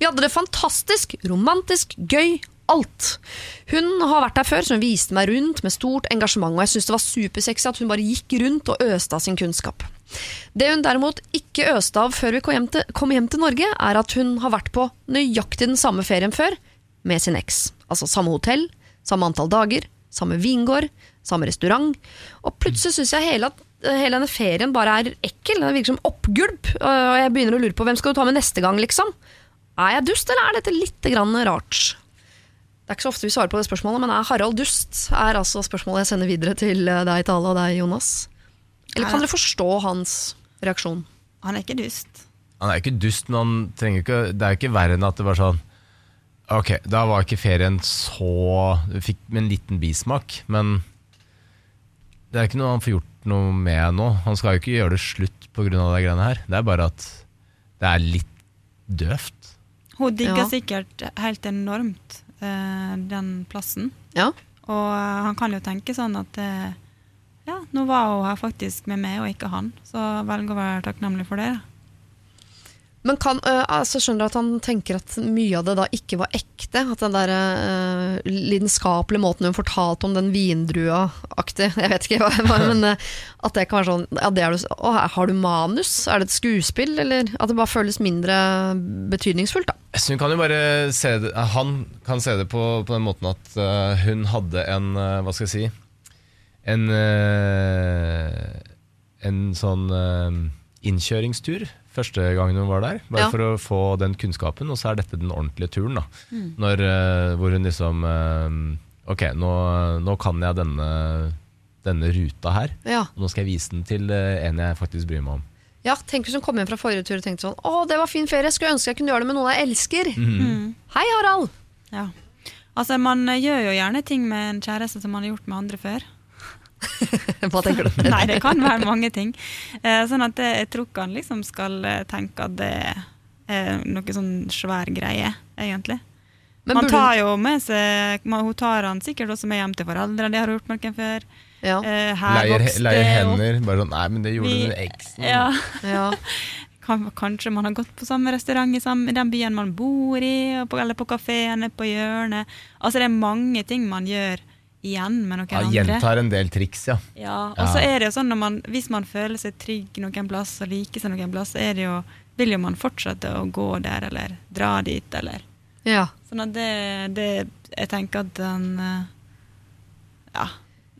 Vi hadde det fantastisk, romantisk, gøy, alt. Hun har vært der før, så hun viste meg rundt med stort engasjement, og jeg syntes det var supersexy at hun bare gikk rundt og øste av sin kunnskap. Det hun derimot ikke øste av før vi kom hjem, til, kom hjem til Norge, er at hun har vært på nøyaktig den samme ferien før med sin eks. Altså samme hotell, samme antall dager, samme vingård, samme restaurant. Og plutselig syns jeg hele, at, hele denne ferien bare er ekkel. Det virker som oppgulp. Og jeg begynner å lure på hvem skal du ta med neste gang, liksom. Er jeg dust, eller er dette litt grann rart? Det er ikke så ofte vi svarer på det spørsmålet, men er Harald dust? Er altså spørsmålet jeg sender videre til eh, deg, Tale, og deg, Jonas. Eller kan dere forstå hans reaksjon? Han er ikke dust. Han er ikke dust, men han trenger ikke, det er jo ikke verre enn at det bare sånn Ok, da var ikke ferien så Du fikk med en liten bismak, men det er ikke noe han får gjort noe med nå. Han skal jo ikke gjøre det slutt pga. de greiene her. Det er bare at det er litt døvt. Hun digger Ja. sikkert helt enormt eh, den plassen. Ja. Og eh, han kan jo tenke sånn at eh, ja, nå var hun her faktisk med meg og ikke han, så velg å være takknemlig for det. Men kan, uh, altså skjønner du at han tenker at mye av det da ikke var ekte? At den der uh, lidenskapelige måten hun fortalte om den vindrua-aktig Jeg vet ikke, hva, [LAUGHS] men uh, at det kan være sånn ja, det er du, å, Har du manus? Er det et skuespill? Eller at det bare føles mindre betydningsfullt? da? Så hun kan jo bare se det, Han kan se det på, på den måten at hun hadde en Hva skal jeg si En En sånn innkjøringstur første gangen hun var der. Bare Ja. for å få den kunnskapen, og så er dette den ordentlige turen. da Når, eh, Hvor hun liksom eh, Ok, nå, nå kan jeg denne, denne ruta her. Ja. Og nå skal jeg vise den til eh, en jeg faktisk bryr meg om. ja, Tenk hvis hun kom hjem fra forrige tur og tenkte sånn Å, det var fin ferie, jeg skulle ønske jeg kunne gjøre det med noen jeg elsker. Hei, Harald! Ja. Altså, man gjør jo gjerne ting med en kjæreste som man har gjort med andre før. [LAUGHS] Hva tenker du? [LAUGHS] Nei, det kan være mange ting. Eh, sånn at det, jeg tror ikke han liksom skal eh, tenke at det er noe sånn svær greie, egentlig. Men man tar jo med seg man, Hun tar han sikkert også med hjem til foreldrene, det har hun gjort noen før. Ja. Eh, her Leier, vokste leier hender. Bare sånn Nei, men det gjorde Vi- du med eksen. Ja. [LAUGHS] ja. Kanskje man har gått på samme restaurant i, samme, i den byen man bor i, eller på kafeen på hjørnet. Altså det er mange ting man gjør igjen med noen Ja, andre. gjentar en del triks, ja. Ja, og så er det jo sånn når man, Hvis man føler seg trygg noen plass og liker seg noen plass, så er det jo, vil jo man fortsette å gå der eller dra dit. eller ja. Sånn at det, det Jeg tenker at han eh, Ja.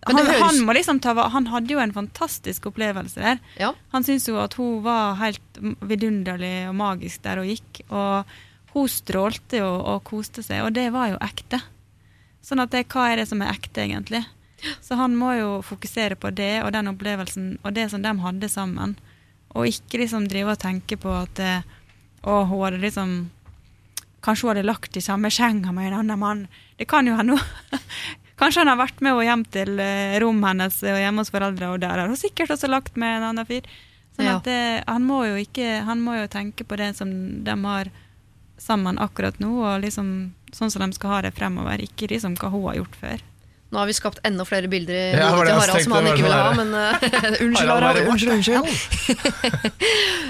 Han, høres- han, må liksom ta, han hadde jo en fantastisk opplevelse der. ja. Han syntes jo at hun var helt vidunderlig og magisk der hun gikk. Og hun strålte jo og koste seg, og det var jo ekte. Sånn at det, hva er det som er ekte, egentlig? Så han må jo fokusere på det og den opplevelsen og det som de hadde sammen. Og ikke liksom drive og tenke på at eh, å, hun hadde liksom Kanskje hun hadde lagt i samme senga med en annen mann. Det kan jo hende. [LAUGHS] Kanskje han har vært med henne hjem til eh, rommet hennes og hjemme hos foreldre, og der har hun sikkert også lagt med en annen fyr. Sånn Ja. at det, han, må jo ikke, han må jo tenke på det som de har sammen akkurat nå, og liksom sånn som de skal ha det fremover. Ikke liksom hva hun har gjort før. Nå har vi skapt enda flere bilder i Ja, til Harald som han ikke vil ville ha. sånn Men, uh, [LAUGHS] unnskyld, Harald Harald. Unnskyld, unnskyld. [LAUGHS]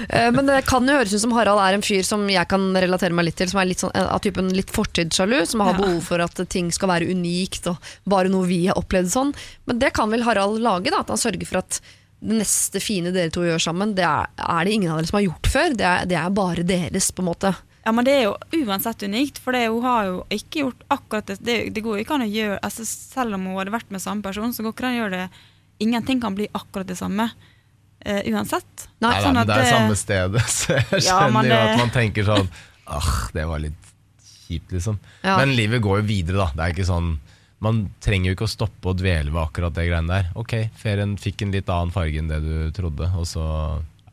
Eh, men det kan jo høres ut som Harald er en fyr som jeg kan relatere meg litt til. Som er litt sånn, eh, av typen litt fortidssjalu. Som har Ja. behov for at ting skal være unikt og bare noe vi har opplevd sånn. Men det kan vel Harald lage, da. At han sørger for at det neste fine dere to gjør sammen, det er, er det ingen av dere som har gjort før. Det er, det er bare deres, på en måte. Ja, men det er jo uansett unikt, for det, hun har jo ikke gjort akkurat det. Det, det går ikke an å gjøre altså Selv om hun hadde vært med samme person, så går ikke an å gjøre det Ingenting kan bli akkurat det samme. Uh, uansett. Nei, Nei, sånn men at det er det- samme stedet, [LAUGHS] så jeg Ja, skjønner men jo at man tenker sånn Åh, det var litt kjipt, liksom. Ja. Men livet går jo videre, da. Det er ikke sånn Man trenger jo ikke å stoppe og dvele ved akkurat det greiene der. Ok, ferien fikk en litt annen farge enn det du trodde, og så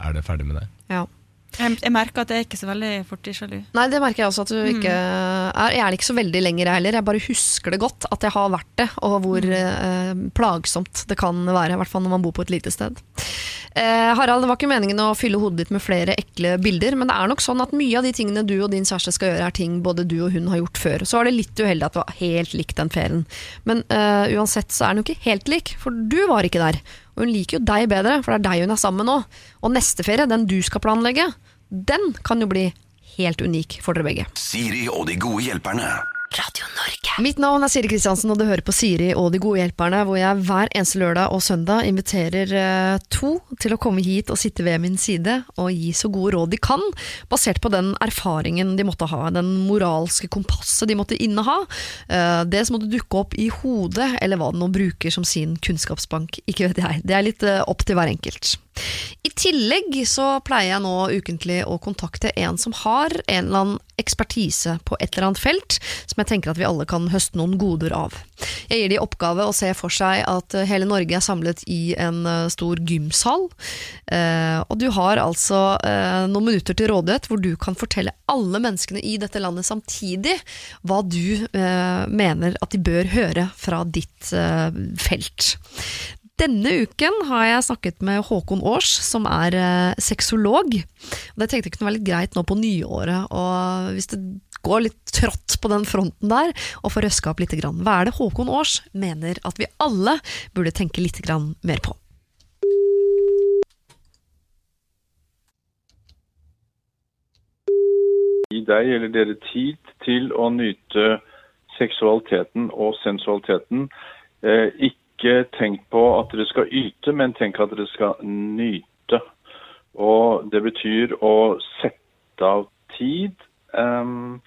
er det ferdig med det. Ja. Jeg, jeg merker at jeg er ikke så veldig fortidssjalu. Nei, det merker jeg også at du ikke er. Jeg er det ikke så veldig lenger, jeg heller. Jeg bare husker det godt at jeg har vært det, og hvor eh, plagsomt det kan være. I hvert fall når man bor på et lite sted. Eh, Harald, det var ikke meningen å fylle hodet ditt med flere ekle bilder, men det er nok sånn at mye av de tingene du og din kjæreste skal gjøre, er ting både du og hun har gjort før. Så var det litt uheldig at det var helt likt den ferien. Men eh, uansett så er den jo ikke helt lik, for du var ikke der. Og hun liker jo deg bedre, for det er deg hun er sammen med nå. Og neste ferie, den du skal planlegge, den kan jo bli helt unik for dere begge. Siri og de gode hjelperne. Mitt navn er Siri Kristiansen, og du hører på Siri og De gode hjelperne, hvor jeg hver eneste lørdag og søndag inviterer eh, to til å komme hit og sitte ved min side og gi så gode råd de kan, basert på den erfaringen de måtte ha, den moralske kompasset de måtte inneha, eh, det som måtte dukke opp i hodet, eller hva den nå bruker som sin kunnskapsbank, ikke vet jeg. Det er litt eh, opp til hver enkelt. I tillegg så pleier jeg nå ukentlig å kontakte en som har en eller annen ekspertise på et eller annet felt, som jeg tenker at vi alle kan høste noen goder av. Jeg gir de oppgave å se for seg at eh, hele Norge er samlet i en eh, stor gymsal, eh, og du har altså noen minutter til rådighet hvor du kan fortelle alle menneskene i dette landet samtidig hva du mener at de bør høre fra ditt felt. Denne uken har jeg snakket med Håkon Aars, som er eh, sexolog. Og det tenkte jeg kunne være litt greit nå på nyåret, og hvis det går litt trått på den fronten der, og få røska opp litt. Grann. Hva er det Håkon Aars mener at vi alle burde tenke litt grann mer på? gi deg eller dere tid til å nyte seksualiteten og sensualiteten. Eh, ikke tenk på at dere skal yte, men tenk at dere skal nyte. Og det betyr å sette av tid. Um,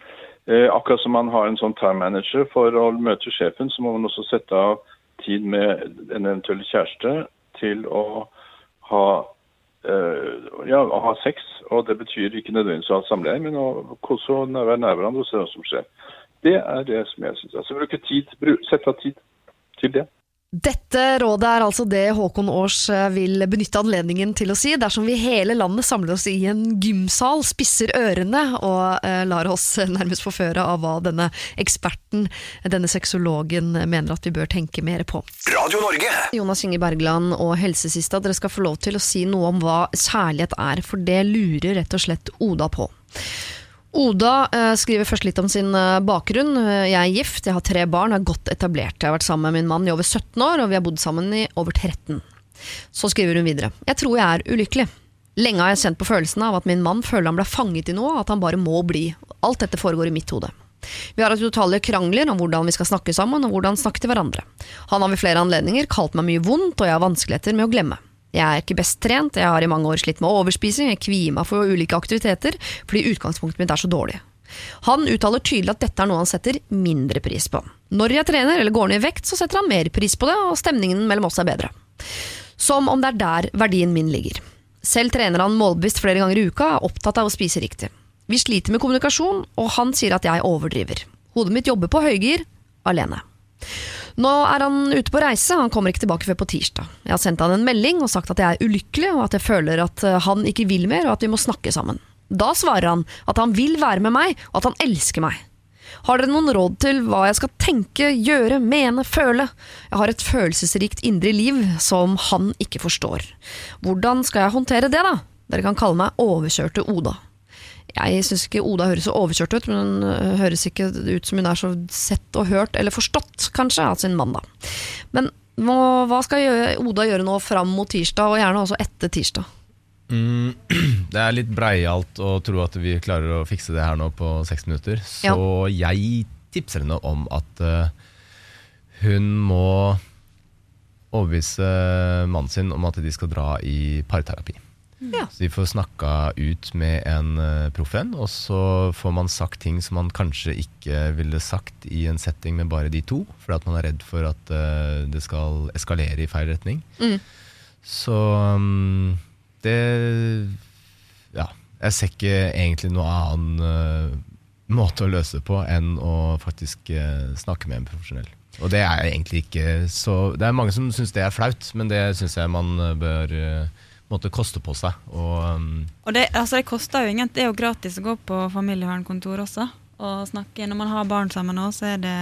akkurat som man har en sånn time manager for å møte sjefen, så må man også sette av tid med en eventuell kjæreste til å ha eh, ja, å ha sex, og det betyr ikke nødvendigvis å ha samleie, men å kose og være nær hverandre og se hva som skjer. Det er det som jeg syns. Altså bruke tid, sette av tid til det. Dette rådet er altså det Håkon Aars eh, vil benytte anledningen til å si dersom vi hele landet samler oss i en gymsal, spisser ørene og eh, lar oss [LAUGHS] nærmest forføre av hva denne eksperten, denne sexologen, mener at vi bør tenke mer på. Radio Norge. Jonas Inge Bergland og Helsesista, dere skal få lov til å si noe om hva kjærlighet er, for det lurer rett og slett Oda på. Oda eh, skriver først litt om sin eh, bakgrunn. Eh, Jeg er gift, jeg har tre barn, er godt etablert. Jeg har vært sammen med min mann i over 17 år, og vi har bodd sammen i over 13. Så skriver hun videre. Jeg tror jeg er ulykkelig. Lenge har jeg kjent på følelsen av at min mann føler han ble fanget i noe, at han bare må bli. Alt dette foregår i mitt hode. Vi har hatt utallige krangler om hvordan vi skal snakke sammen, og hvordan snakke til hverandre. Han har ved flere anledninger kalt meg mye vondt, og jeg har vanskeligheter med å glemme. Jeg er ikke best trent, jeg har i mange år slitt med overspising, jeg kvier meg for ulike aktiviteter fordi utgangspunktet mitt er så dårlig. Han uttaler tydelig at dette er noe han setter mindre pris på. Når jeg trener eller går ned i vekt, så setter han mer pris på det, og stemningen mellom oss er bedre. Som om det er der verdien min ligger. Selv trener han målbevisst flere ganger i uka, er opptatt av å spise riktig. Vi sliter med kommunikasjon, og han sier at jeg overdriver. Hodet mitt jobber på høygir, alene. Nå er han ute på reise, han kommer ikke tilbake før på tirsdag. Jeg har sendt han en melding og sagt at jeg er ulykkelig, og at jeg føler at eh, han ikke vil mer, og at vi må snakke sammen. Da svarer han at han vil være med meg, og at han elsker meg. Har dere noen råd til hva jeg skal tenke, gjøre, mene, føle? Jeg har et følelsesrikt indre liv som han ikke forstår. Hvordan skal jeg håndtere det, da? Dere kan kalle meg overkjørte Oda. Jeg syns ikke Oda høres så overkjørt ut, men hun øh, høres ikke ut som hun er så sett og hørt, eller forstått, kanskje, av sin mann, da. Men hva skal Oda gjøre nå fram mot tirsdag, og gjerne også etter tirsdag? Mm, [CLEARS THROAT] det er litt breialt å tro at vi klarer å fikse det her nå på seks minutter. Så jeg tipser henne om at eh, hun må overbevise mannen sin om at de skal dra i parterapi. Ja. Så de får snakka ut med en uh, proff en, og så får man sagt ting som man kanskje ikke ville sagt i en setting med bare de to, fordi at man er redd for at uh, det skal eskalere i feil retning. Mm. Så um, det Ja. Jeg ser ikke egentlig noe annen uh, måte å løse det på enn å faktisk uh, snakke med en profesjonell. Og det er egentlig ikke så Det er mange som syns det er flaut, men det syns jeg man bør eh, måtte koste på seg. Og um, Og det, altså, det koster jo ingenting. det er jo gratis å gå på familievernkontor også og snakke. Når man har barn sammen nå, så er det,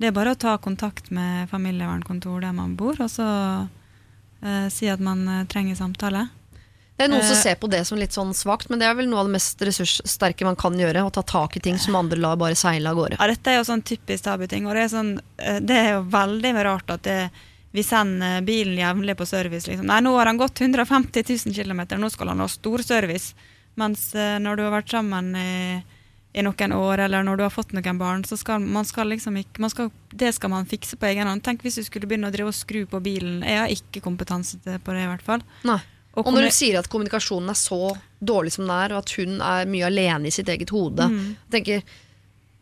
det er bare å ta kontakt med familievernkontor der man bor, og så uh, si at man uh, trenger samtale. Det er noen som Eh. ser på det som litt sånn svakt, men det er vel noe av det mest ressurssterke man kan gjøre. Å ta tak i ting som andre lar bare seile av gårde. Ja, dette er jo sånn typisk tabuting, og det er, sånn, det er jo veldig rart at det, vi sender bilen jevnlig på service. Liksom. Nei, nå har han gått 150 000 km, nå skal han ha stor service. Mens eh, når du har vært sammen i, i noen år, eller når du har fått noen barn, så skal man skal liksom ikke man skal, Det skal man fikse på egen hånd. Tenk hvis du skulle begynne å drive og skru på bilen. Jeg har ikke kompetanse på det, i hvert fall. Nei. Og Og når du sier at kommunikasjonen er så dårlig som den er, og at hun er mye alene i sitt eget hode Mm. tenker,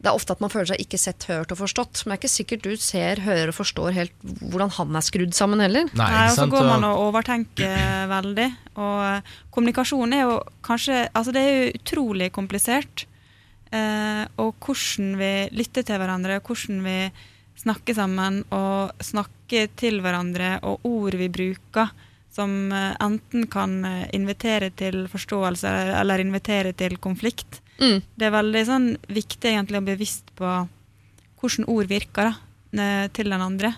det er ofte at man føler seg ikke sett, hørt og forstått. Men det er ikke sikkert du ser, hører og forstår helt hvordan han er skrudd sammen heller. Nei, Nei, og så går man Og- overtenker [CLEARS THROAT] veldig. Og kommunikasjon er jo kanskje Altså, det er jo utrolig komplisert. Eh, og hvordan vi lytter til hverandre, hvordan vi snakker sammen og snakker til hverandre, og ord vi bruker som eh, enten kan eh, invitere til forståelse eller, eller invitere til konflikt. Mm. Det er veldig sånn viktig egentlig å bli bevisst på hvordan ord virker da, til den andre.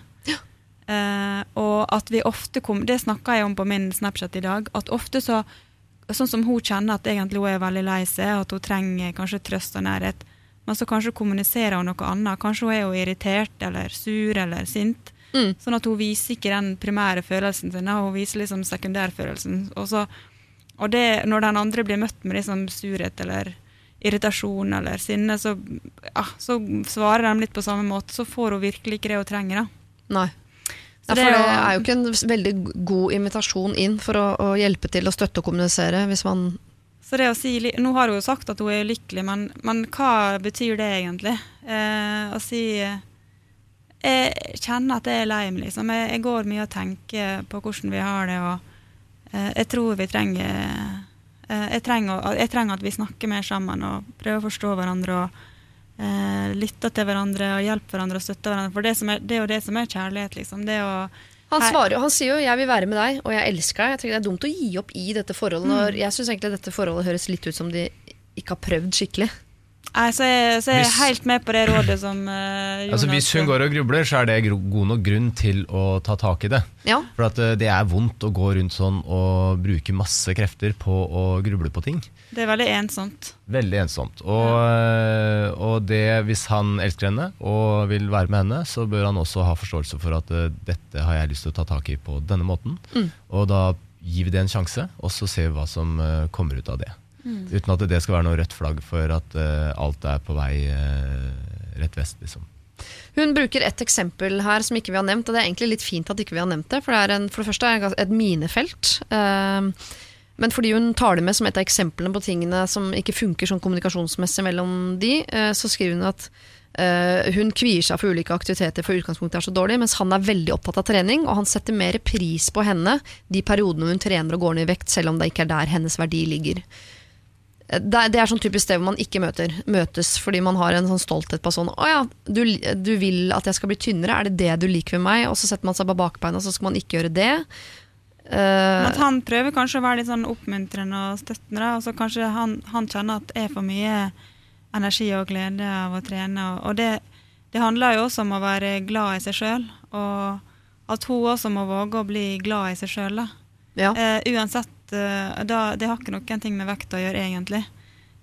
Eh, og at vi ofte kom, Det snakka jeg om på min Snapchat i dag. At ofte så Sånn som hun kjenner at egentlig hun er veldig lei seg, at hun trenger kanskje trøst og nærhet. Men så kanskje kommuniserer hun noe annet. Kanskje hun er jo irritert eller sur eller sint. Mm. Sånn at hun viser ikke den primære følelsen sin, hun viser liksom sekundærfølelsen. Og, så, og det, når den andre blir møtt med liksom surhet eller irritasjon eller sinne, så, ja, så svarer de litt på samme måte. Så får hun virkelig ikke det hun trenger. da. Nei. Ja, for det er jo ikke en veldig god invitasjon inn for å, å hjelpe til å støtte og kommunisere, hvis man Så det å si, Nå har hun jo sagt at hun er ulykkelig, men, men hva betyr det egentlig? Eh, å si eh, Jeg kjenner at jeg er lei meg, liksom. Jeg, jeg går mye og tenker på hvordan vi har det, og eh, jeg tror vi trenger jeg, trenger jeg trenger at vi snakker mer sammen og prøver å forstå hverandre og eh, lytter til hverandre og hjelper hverandre og støtter hverandre. For det, som er, det er jo det som er kjærlighet, liksom. Det å Han, svarer, han sier jo 'jeg vil være med deg', og 'jeg elsker deg'. Jeg tenker Det er dumt å gi opp i dette forholdet. Når jeg syns egentlig dette forholdet høres litt ut som de ikke har prøvd skikkelig. Nei, så jeg, så jeg er Hvis- helt med på det rådet som uh, Jonas Altså, hvis hun går og grubler, så er det god nok grunn til å ta tak i det. Ja, For at uh, det er vondt å gå rundt sånn og bruke masse krefter på å gruble på ting. Det er veldig ensomt. Veldig ensomt. Og, uh, og det, hvis han elsker henne og vil være med henne, så bør han også ha forståelse for at dette har jeg lyst til å ta tak i på denne måten. Og da gir vi det en sjanse, og så ser vi hva som kommer ut av det. Uten at det skal være noe rødt flagg for at uh, alt er på vei uh, rett vest, liksom. Hun bruker et eksempel her som ikke vi har nevnt, og det er egentlig litt fint at ikke vi har nevnt det, for det er en, for det første er et minefelt. Uh, men fordi hun tar det med som et av eksemplene på tingene som ikke funker sånn kommunikasjonsmessig mellom de, så skriver hun at hun kvier seg for ulike aktiviteter for utgangspunktet er så dårlig, mens han er veldig opptatt av trening, og han setter mer pris på henne de periodene hun trener og går ned i vekt, selv om det ikke er der hennes verdi ligger. Det det er sånn typisk sted hvor man ikke møter, møtes fordi man har en sånn stolthet på sånn Å ja, du, du vil at jeg skal bli tynnere, er det det du liker ved meg? Og så setter man seg på bakbeina, og så skal man ikke gjøre det. Uh, At han prøver kanskje å være litt sånn oppmuntrende og støttende, og så kanskje han, han kjenner at det er for mye energi og glede av å trene. Og, og det, det handler jo også om å være glad i seg sjøl, og at hun også må våge å bli glad i seg sjøl. ja. Uh, uansett, da, det har ikke noen ting med vekt å gjøre, egentlig.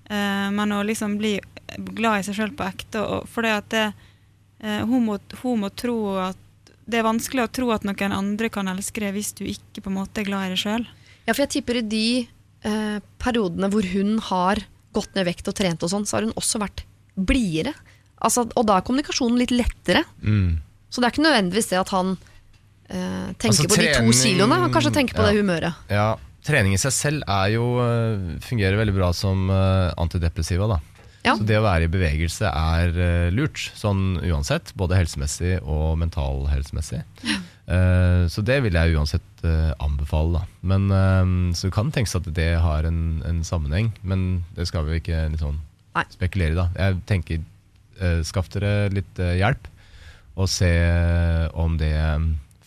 Eh, men å liksom bli glad i seg sjøl på ekte. Og, for det at det, eh, hun, må, hun må tro at Det er vanskelig å tro at noen andre kan elske deg hvis du ikke på en måte er glad i deg sjøl. ja, for jeg tipper i de eh, periodene hvor hun har gått ned vekt og trent og sånn, så har hun også vært blidere. Altså, og da er kommunikasjonen litt lettere. Mm. Så det er ikke nødvendigvis det at han eh, tenker Altså, på de to kiloene, han kanskje tenker på ja. det humøret. Ja, trening i seg selv er jo, eh, fungerer veldig bra som eh, antidepressiva. Da. Ja. Så det å være i bevegelse er eh, lurt, sånn uansett. Både helsemessig og mentalhelsemessig. Uh, så det vil jeg uansett anbefale. Da. Men, så det kan tenkes at det har en, en sammenheng, men det skal vi ikke liksom, spekulere i. da. Jeg tenker skaff dere litt hjelp, og se om det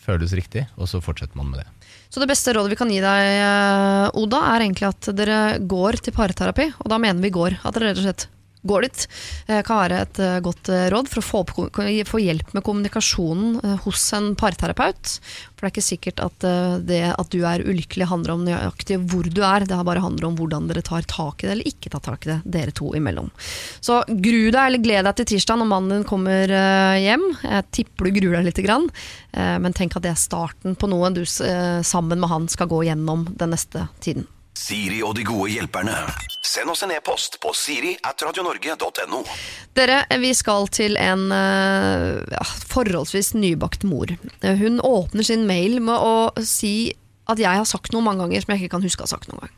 føles riktig, og så fortsetter man med det. Så det beste rådet vi kan gi deg, eh, Oda, er egentlig at dere går til parterapi. Og da mener vi går. At dere rett og slett går dit. Eh, kan være et eh, godt eh, råd for å få, få hjelp med kommunikasjonen hos en parterapeut. For det er ikke sikkert at det at du er ulykkelig handler om nøyaktig hvor du er. Det har bare handler om hvordan dere tar tak i det, eller ikke tar tak i det, dere to imellom. Så gru deg, eller gled deg til tirsdag når mannen din kommer hjem. Jeg tipper du gruer deg. Eh, Men tenk at det er starten på noe du sammen med han skal gå gjennom den neste tiden. Siri og de gode hjelperne. Send oss en e-post på siri at radionorge.no. Dere, vi skal til en eh, ja, forholdsvis nybakt mor. Hun åpner sin mail med å si at jeg har sagt noe mange ganger som jeg ikke kan huske å ha sagt noen gang.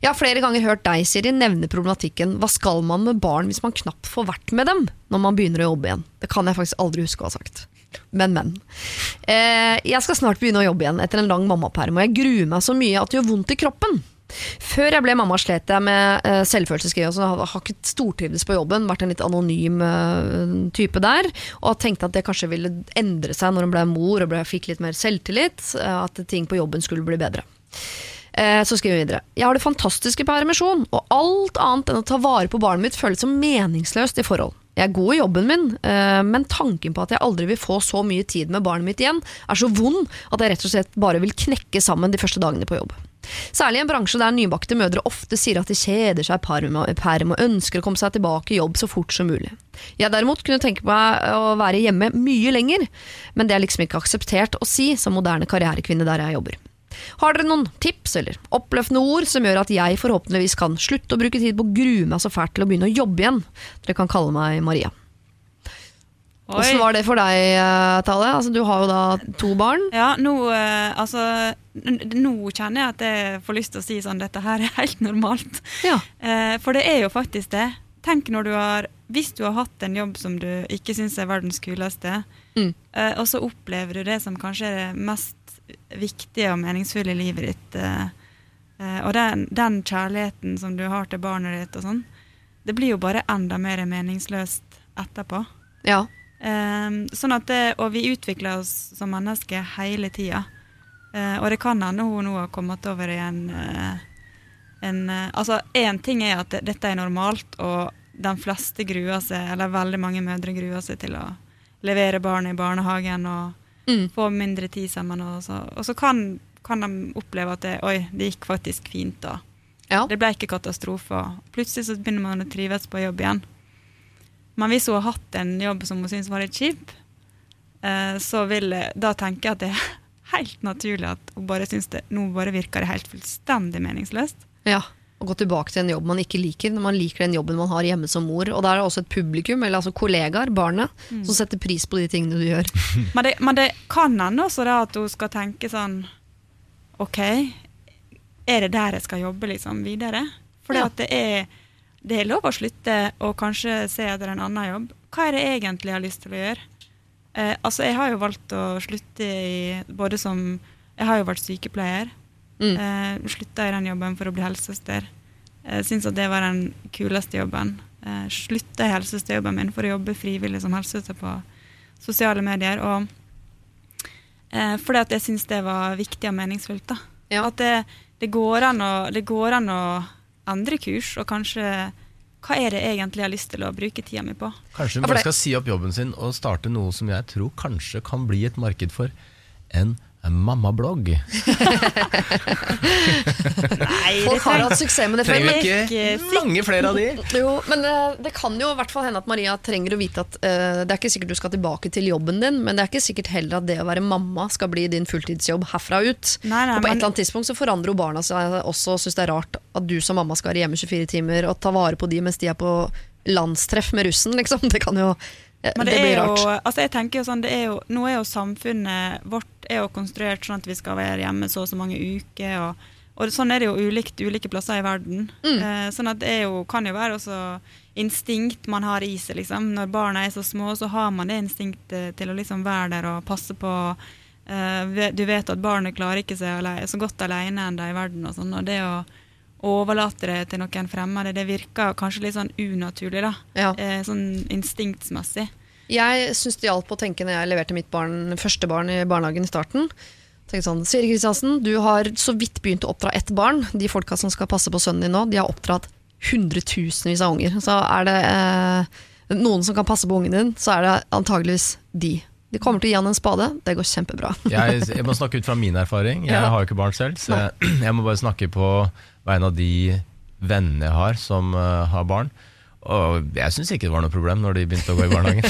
Jeg har flere ganger hørt deg, Siri, nevne problematikken hva skal man med barn hvis man knapt får vært med dem når man begynner å jobbe igjen. Det kan jeg faktisk aldri huske å ha sagt. Men, men. Eh, jeg skal snart begynne å jobbe igjen etter en lang mammaperm, og jeg gruer meg så mye at det gjør vondt i kroppen. Før jeg ble mamma, slet jeg med uh, selvfølelseskrise. Altså, jeg har ikke stortrivdes på jobben, vært en litt anonym uh, type der. Og tenkte at det kanskje ville endre seg når hun ble mor og ble, fikk litt mer selvtillit. Uh, at ting på jobben skulle bli bedre. Eh, Så skriver vi videre. Jeg har det fantastiske på permisjon, og alt annet enn å ta vare på barnet mitt føles som meningsløst i forhold. Jeg er god i jobben min, eh, men tanken på at jeg aldri vil få så mye tid med barnet mitt igjen, er så vond at jeg rett og slett bare vil knekke sammen de første dagene på jobb. Særlig i en bransje der nybakte mødre ofte sier at de kjeder seg i perm og- ønsker å komme seg tilbake i jobb så fort som mulig. Jeg derimot kunne tenke meg å være hjemme mye lenger, men det er liksom ikke akseptert å si som moderne karrierekvinne der jeg jobber. Har dere noen tips eller oppløftende ord som gjør at jeg forhåpentligvis kan slutte å bruke tid på å grue meg så fælt til å begynne å jobbe igjen? Dere kan kalle meg Maria. Hvordan var det for deg, eh, Tale? Altså, du har jo da to barn. Ja, nå, eh, altså, nå kjenner jeg at jeg får lyst til å si sånn dette her er helt normalt. Ja. Eh, for det er jo faktisk det. Tenk når du har Hvis du har hatt en jobb som du ikke syns er verdens kuleste, Mm. eh, og så opplever du det som kanskje er det mest viktige og meningsfulle i livet ditt, og den, den kjærligheten som du har til barnet ditt og sånn, det blir jo bare enda mer meningsløst etterpå. Ja. Um, sånn at det, og vi utvikler oss som mennesker hele tida. Eh, og det kan hende hun nå har kommet over i en, eh, en eh, Altså, én ting er at det, dette er normalt, og de fleste gruer seg, eller veldig mange mødre gruer seg til å levere barn i barnehagen og Mm. få mindre tid sammen. Og så, og så kan, kan de oppleve at det, oi, det gikk faktisk fint. da. ja. Det ble ikke katastrofe. og Plutselig så begynner man å trives på jobb igjen. Men hvis hun har hatt en jobb som hun syns var litt kjip, eh, så vil jeg, da tenke jeg at det er [LAUGHS] helt naturlig at hun bare syns det nå bare virker det helt fullstendig meningsløst. Ja, å gå tilbake til en jobb man ikke liker, når man liker den jobben man har hjemme som mor. Og der er det også et publikum, eller altså kollegaer, barnet, som setter pris på de tingene du gjør. [LAUGHS] Men det, men det kan hende også da at hun skal tenke sånn OK, er det der jeg skal jobbe liksom videre? For Ja. det er, det er lov å slutte og kanskje se etter en annen jobb. Hva er det egentlig jeg har lyst til å gjøre? Eh, altså, jeg har jo valgt å slutte i både som Jeg har jo vært sykepleier. Mm. Eh, slutta i den jobben for å bli helsesøster. Jeg syns at det var den kuleste jobben. Eh, slutta i helsesøsterjobben min for å jobbe frivillig som helsesøster på sosiale medier. Og eh, fordi at jeg syns det var viktig og meningsfullt. da. Ja. At det, det, går an å, det går an å endre kurs, og kanskje Hva er det egentlig jeg har lyst til å bruke tida mi på? Kanskje hun bare skal si opp jobben sin og starte noe som jeg tror kanskje kan bli et marked for. En mammablogg. [LAUGHS] Folk har hatt suksess med det før. Trenger vi ikke mange flere av de? Jo, men eh, det kan jo i hvert fall hende at Maria trenger å vite at uh, det er ikke sikkert du skal tilbake til jobben din, men det er ikke sikkert heller at det å være mamma skal bli din fulltidsjobb herfra ut. Nei, nei, og på et eller annet tidspunkt så forandrer jo barna seg også og syns det er rart at du som mamma skal være hjemme 24 timer og ta vare på de mens de er på landstreff med russen, liksom. Det kan jo Men det, det, blir rart. jo, altså jeg tenker jo sånn, det er jo, Nå er jo samfunnet vårt er jo konstruert sånn at vi skal være hjemme så og så mange uker. Og, og sånn er det jo ulikt ulike plasser i verden. Mm. Eh, sånn at det jo, kan jo være også instinkt man har i seg. liksom. Når barna er så små, så har man det instinktet til å liksom være der og passe på. Eh, du vet at barnet klarer ikke seg så godt alene enn ennå i verden. og sånn, og det å overlate det til noen fremmede, det virker kanskje litt sånn unaturlig. da. Ja. Eh, sånn instinktsmessig. Jeg syns det hjalp å tenke når jeg leverte mitt barn, første barn i barnehagen i starten. Tenkte sånn, Siri Kristiansen, du har så vidt begynt å oppdra ett barn. De folka som skal passe på sønnen din nå, de har oppdratt hundretusenvis av unger. Så er det eh, noen som kan passe på ungen din, så er det antageligvis de. De kommer til å gi han en spade. Det går kjempebra. [LAUGHS] Jeg, jeg må [LAUGHS] snakke ut fra min erfaring. Jeg Ja. har jo ikke barn selv, så jeg, [CLEARS THROAT] jeg må bare snakke på vegne av de vennene jeg har som uh, har barn. Og jeg syns ikke det var noe problem når de begynte å gå i barnehagen.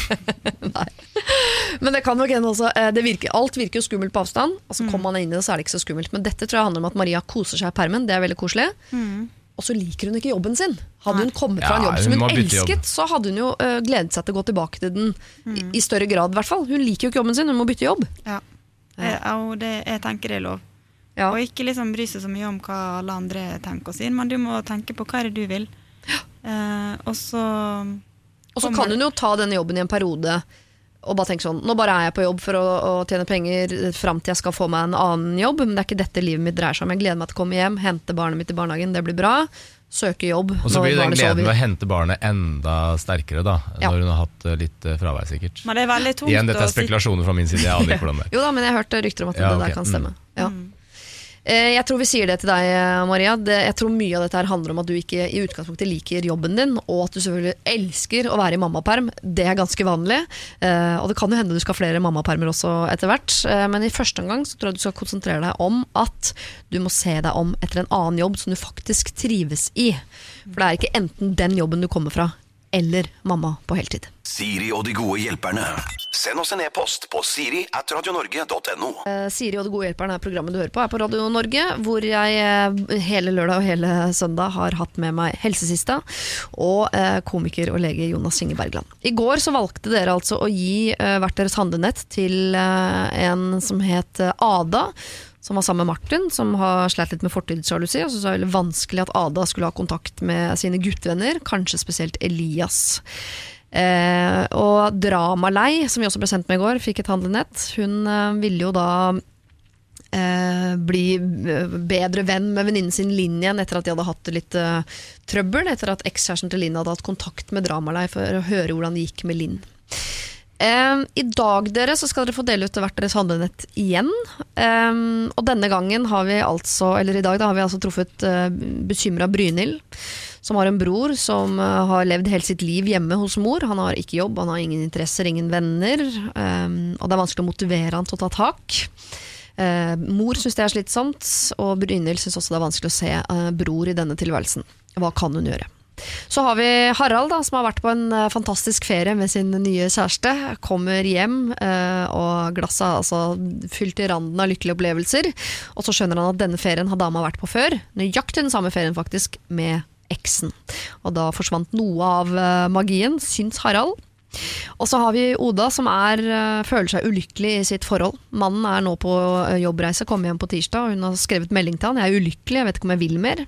[LAUGHS] Men det kan nok hende også eh, det virker, Alt virker jo skummelt på avstand, og så kommer man inn i det, så er det ikke så skummelt. Men dette tror jeg handler om at Maria koser seg i permen. Det er veldig koselig. Og så liker hun ikke jobben sin. Hadde hun kommet fra en Ja, jobb som hun elsket, så hadde hun jo eh, gledet seg til å gå tilbake til den i, i større grad. i hvert fall. Hun liker jo ikke jobben sin, hun må bytte jobb. Ja. Eh, og det, jeg tenker det er lov. Ja. Og ikke liksom bry seg så mye om hva alle andre tenker og sier, men du må tenke på hva er det du vil. Eh, og så Og så kan hun jo ta denne jobben i en periode og bare tenker sånn Nå bare er jeg på jobb for å, å tjene penger fram til jeg skal få meg en annen jobb, men det er ikke dette livet mitt dreier seg om. Jeg gleder meg til å komme hjem, hente barnet mitt i barnehagen, det blir bra. Søke jobb Og så blir den gleden ved å hente barnet enda sterkere, da. Ja. Når hun har hatt eh, litt eh, fravær, sikkert. Men det er veldig tungt Igjen, dette er spekulasjoner fra min side. Jeg aner ikke hvordan det er. Jo da, men jeg hørte rykter om at Ja, det der kan mm. stemme. Ja. Eh, Jeg tror vi sier det til deg, eh, Maria. Jeg tror mye av dette her handler om at du ikke i utgangspunktet liker jobben din, og at du selvfølgelig elsker å være i mammaperm. Det er ganske vanlig. Eh, og det kan jo hende du skal ha flere mammapermer også etter hvert. Men i første omgang så tror jeg du skal konsentrere deg om at du må se deg om etter en annen jobb som du faktisk trives i. For det er ikke enten den jobben du kommer fra, eller mamma på heltid. Siri og de gode hjelperne. Send oss en e-post på siri at radionorge.no. Eh, Siri og de gode hjelperne er programmet du hører på, er på Radio Norge, hvor jeg eh, hele lørdag og hele søndag har hatt med meg helsesista og eh, komiker og lege Jonas Inge Bergland. I går så valgte dere altså å gi hvert deres handlenett til en som het Ada. Som var sammen med Martin, som har slitt litt med fortidssjalusi. Og var det veldig vanskelig at Ada skulle ha kontakt med sine guttevenner, kanskje spesielt Elias. Eh, og Dramalei, som vi også ble sendt med i går, fikk et handlenett. Hun eh, ville jo da eh, bli eh, bedre venn med venninnen sin Linn igjen etter at de hadde hatt litt eh, trøbbel. Etter at ekskjæresten til Linn hadde hatt kontakt med Dramalei for å høre hvordan det gikk med Linn. Eh, I dag dere, så skal dere få dele ut hvert deres handlenett igjen. Um, og denne gangen har vi altså, eller i dag da, har vi altså truffet uh, bekymra Brynhild. Som har en bror som uh, har levd hele sitt liv hjemme hos mor. Han har ikke jobb, han har ingen interesser, ingen venner. Um, og det er vanskelig å motivere han til å ta tak. Uh, mor syns det er slitsomt, og Brynhild syns også det er vanskelig å se uh, bror i denne tilværelsen. Hva kan hun gjøre? Så har vi Harald, da, som har vært på en eh, fantastisk ferie med sin nye kjæreste. Kommer hjem, eh, og glasset er altså fylt til randen av lykkelige opplevelser. Og så skjønner han at denne ferien har dama vært på før. Nøyaktig den samme ferien, faktisk, med eksen. Og da forsvant noe av eh, magien, syns Harald. Og så har vi Oda, som er, føler seg ulykkelig i sitt forhold. Mannen er nå på jobbreise, kommer hjem på tirsdag, og hun har skrevet melding til han. Jeg er ulykkelig, jeg vet ikke om jeg vil mer.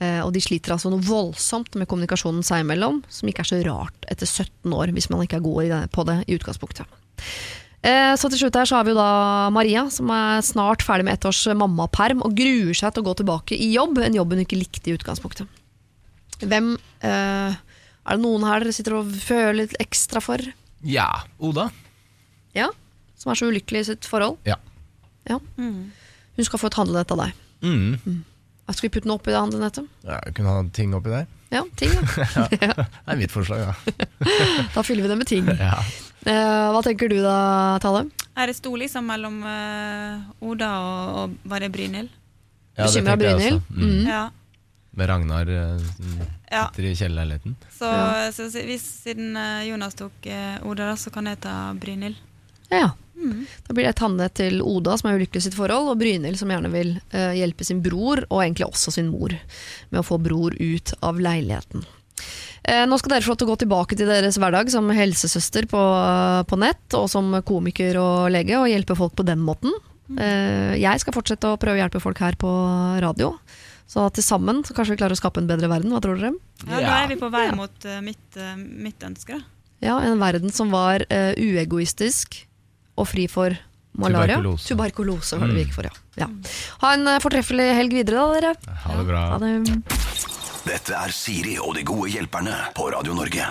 Eh, Og de sliter altså noe voldsomt med kommunikasjonen seg imellom, som ikke er så rart etter 17 år, hvis man ikke er god på det i utgangspunktet. Eh, Så til slutt her så har vi jo da Maria, som er snart ferdig med ett års mammaperm og gruer seg til å gå tilbake i jobb, en jobb hun ikke likte i utgangspunktet. Hvem eh, Er det noen her dere sitter og føler litt ekstra for? Ja, Oda. Ja? Som er så ulykkelig i sitt forhold? Ja. Ja. Hun skal få et handlenett av deg. Mm. Skal vi putte den oppi det handlenettet? ja jeg kunne ha ting oppi der. Ja, ting. Ja. [LAUGHS] [LAUGHS] Det er mitt forslag, ja. [LAUGHS] Da fyller vi det med ting. ja. Uh, hva tenker du da, Tale? Er det stor liksom mellom uh, Oda og, og var det Brynhild? Ja, det Bekymra Brynhild? også. Mm. Mm. Ja. Med Ragnar uh, ja. sitter i kjellerleiligheten. Så, Ja. så, hvis, siden Jonas tok Oda, da, så kan jeg ta Brynhild. Ja. Da blir det Tanne til Oda, som er ulykkelig i sitt forhold, og Brynhild, som gjerne vil eh, hjelpe sin bror, og egentlig også sin mor, med å få bror ut av leiligheten. Eh, nå skal dere få lov til å gå tilbake til deres hverdag som helsesøster på, på nett, og som komiker og lege, og hjelpe folk på den måten. Eh, jeg skal fortsette å prøve å hjelpe folk her på radio. Så til sammen så kanskje vi klarer å skape en bedre verden. Hva tror dere? Ja, Nå er vi på vei Ja. mot eh, mitt, eh, mitt ønske. da. Ja, En verden som var eh, uegoistisk og fri for malaria. Tuberkulose. Tuberkulose var det vi Mm. gikk for, ja. ja. Ha en eh, fortreffelig helg videre, da, dere. Ha det bra. Ha det. Dette er Siri og de gode hjelperne på Radio Norge.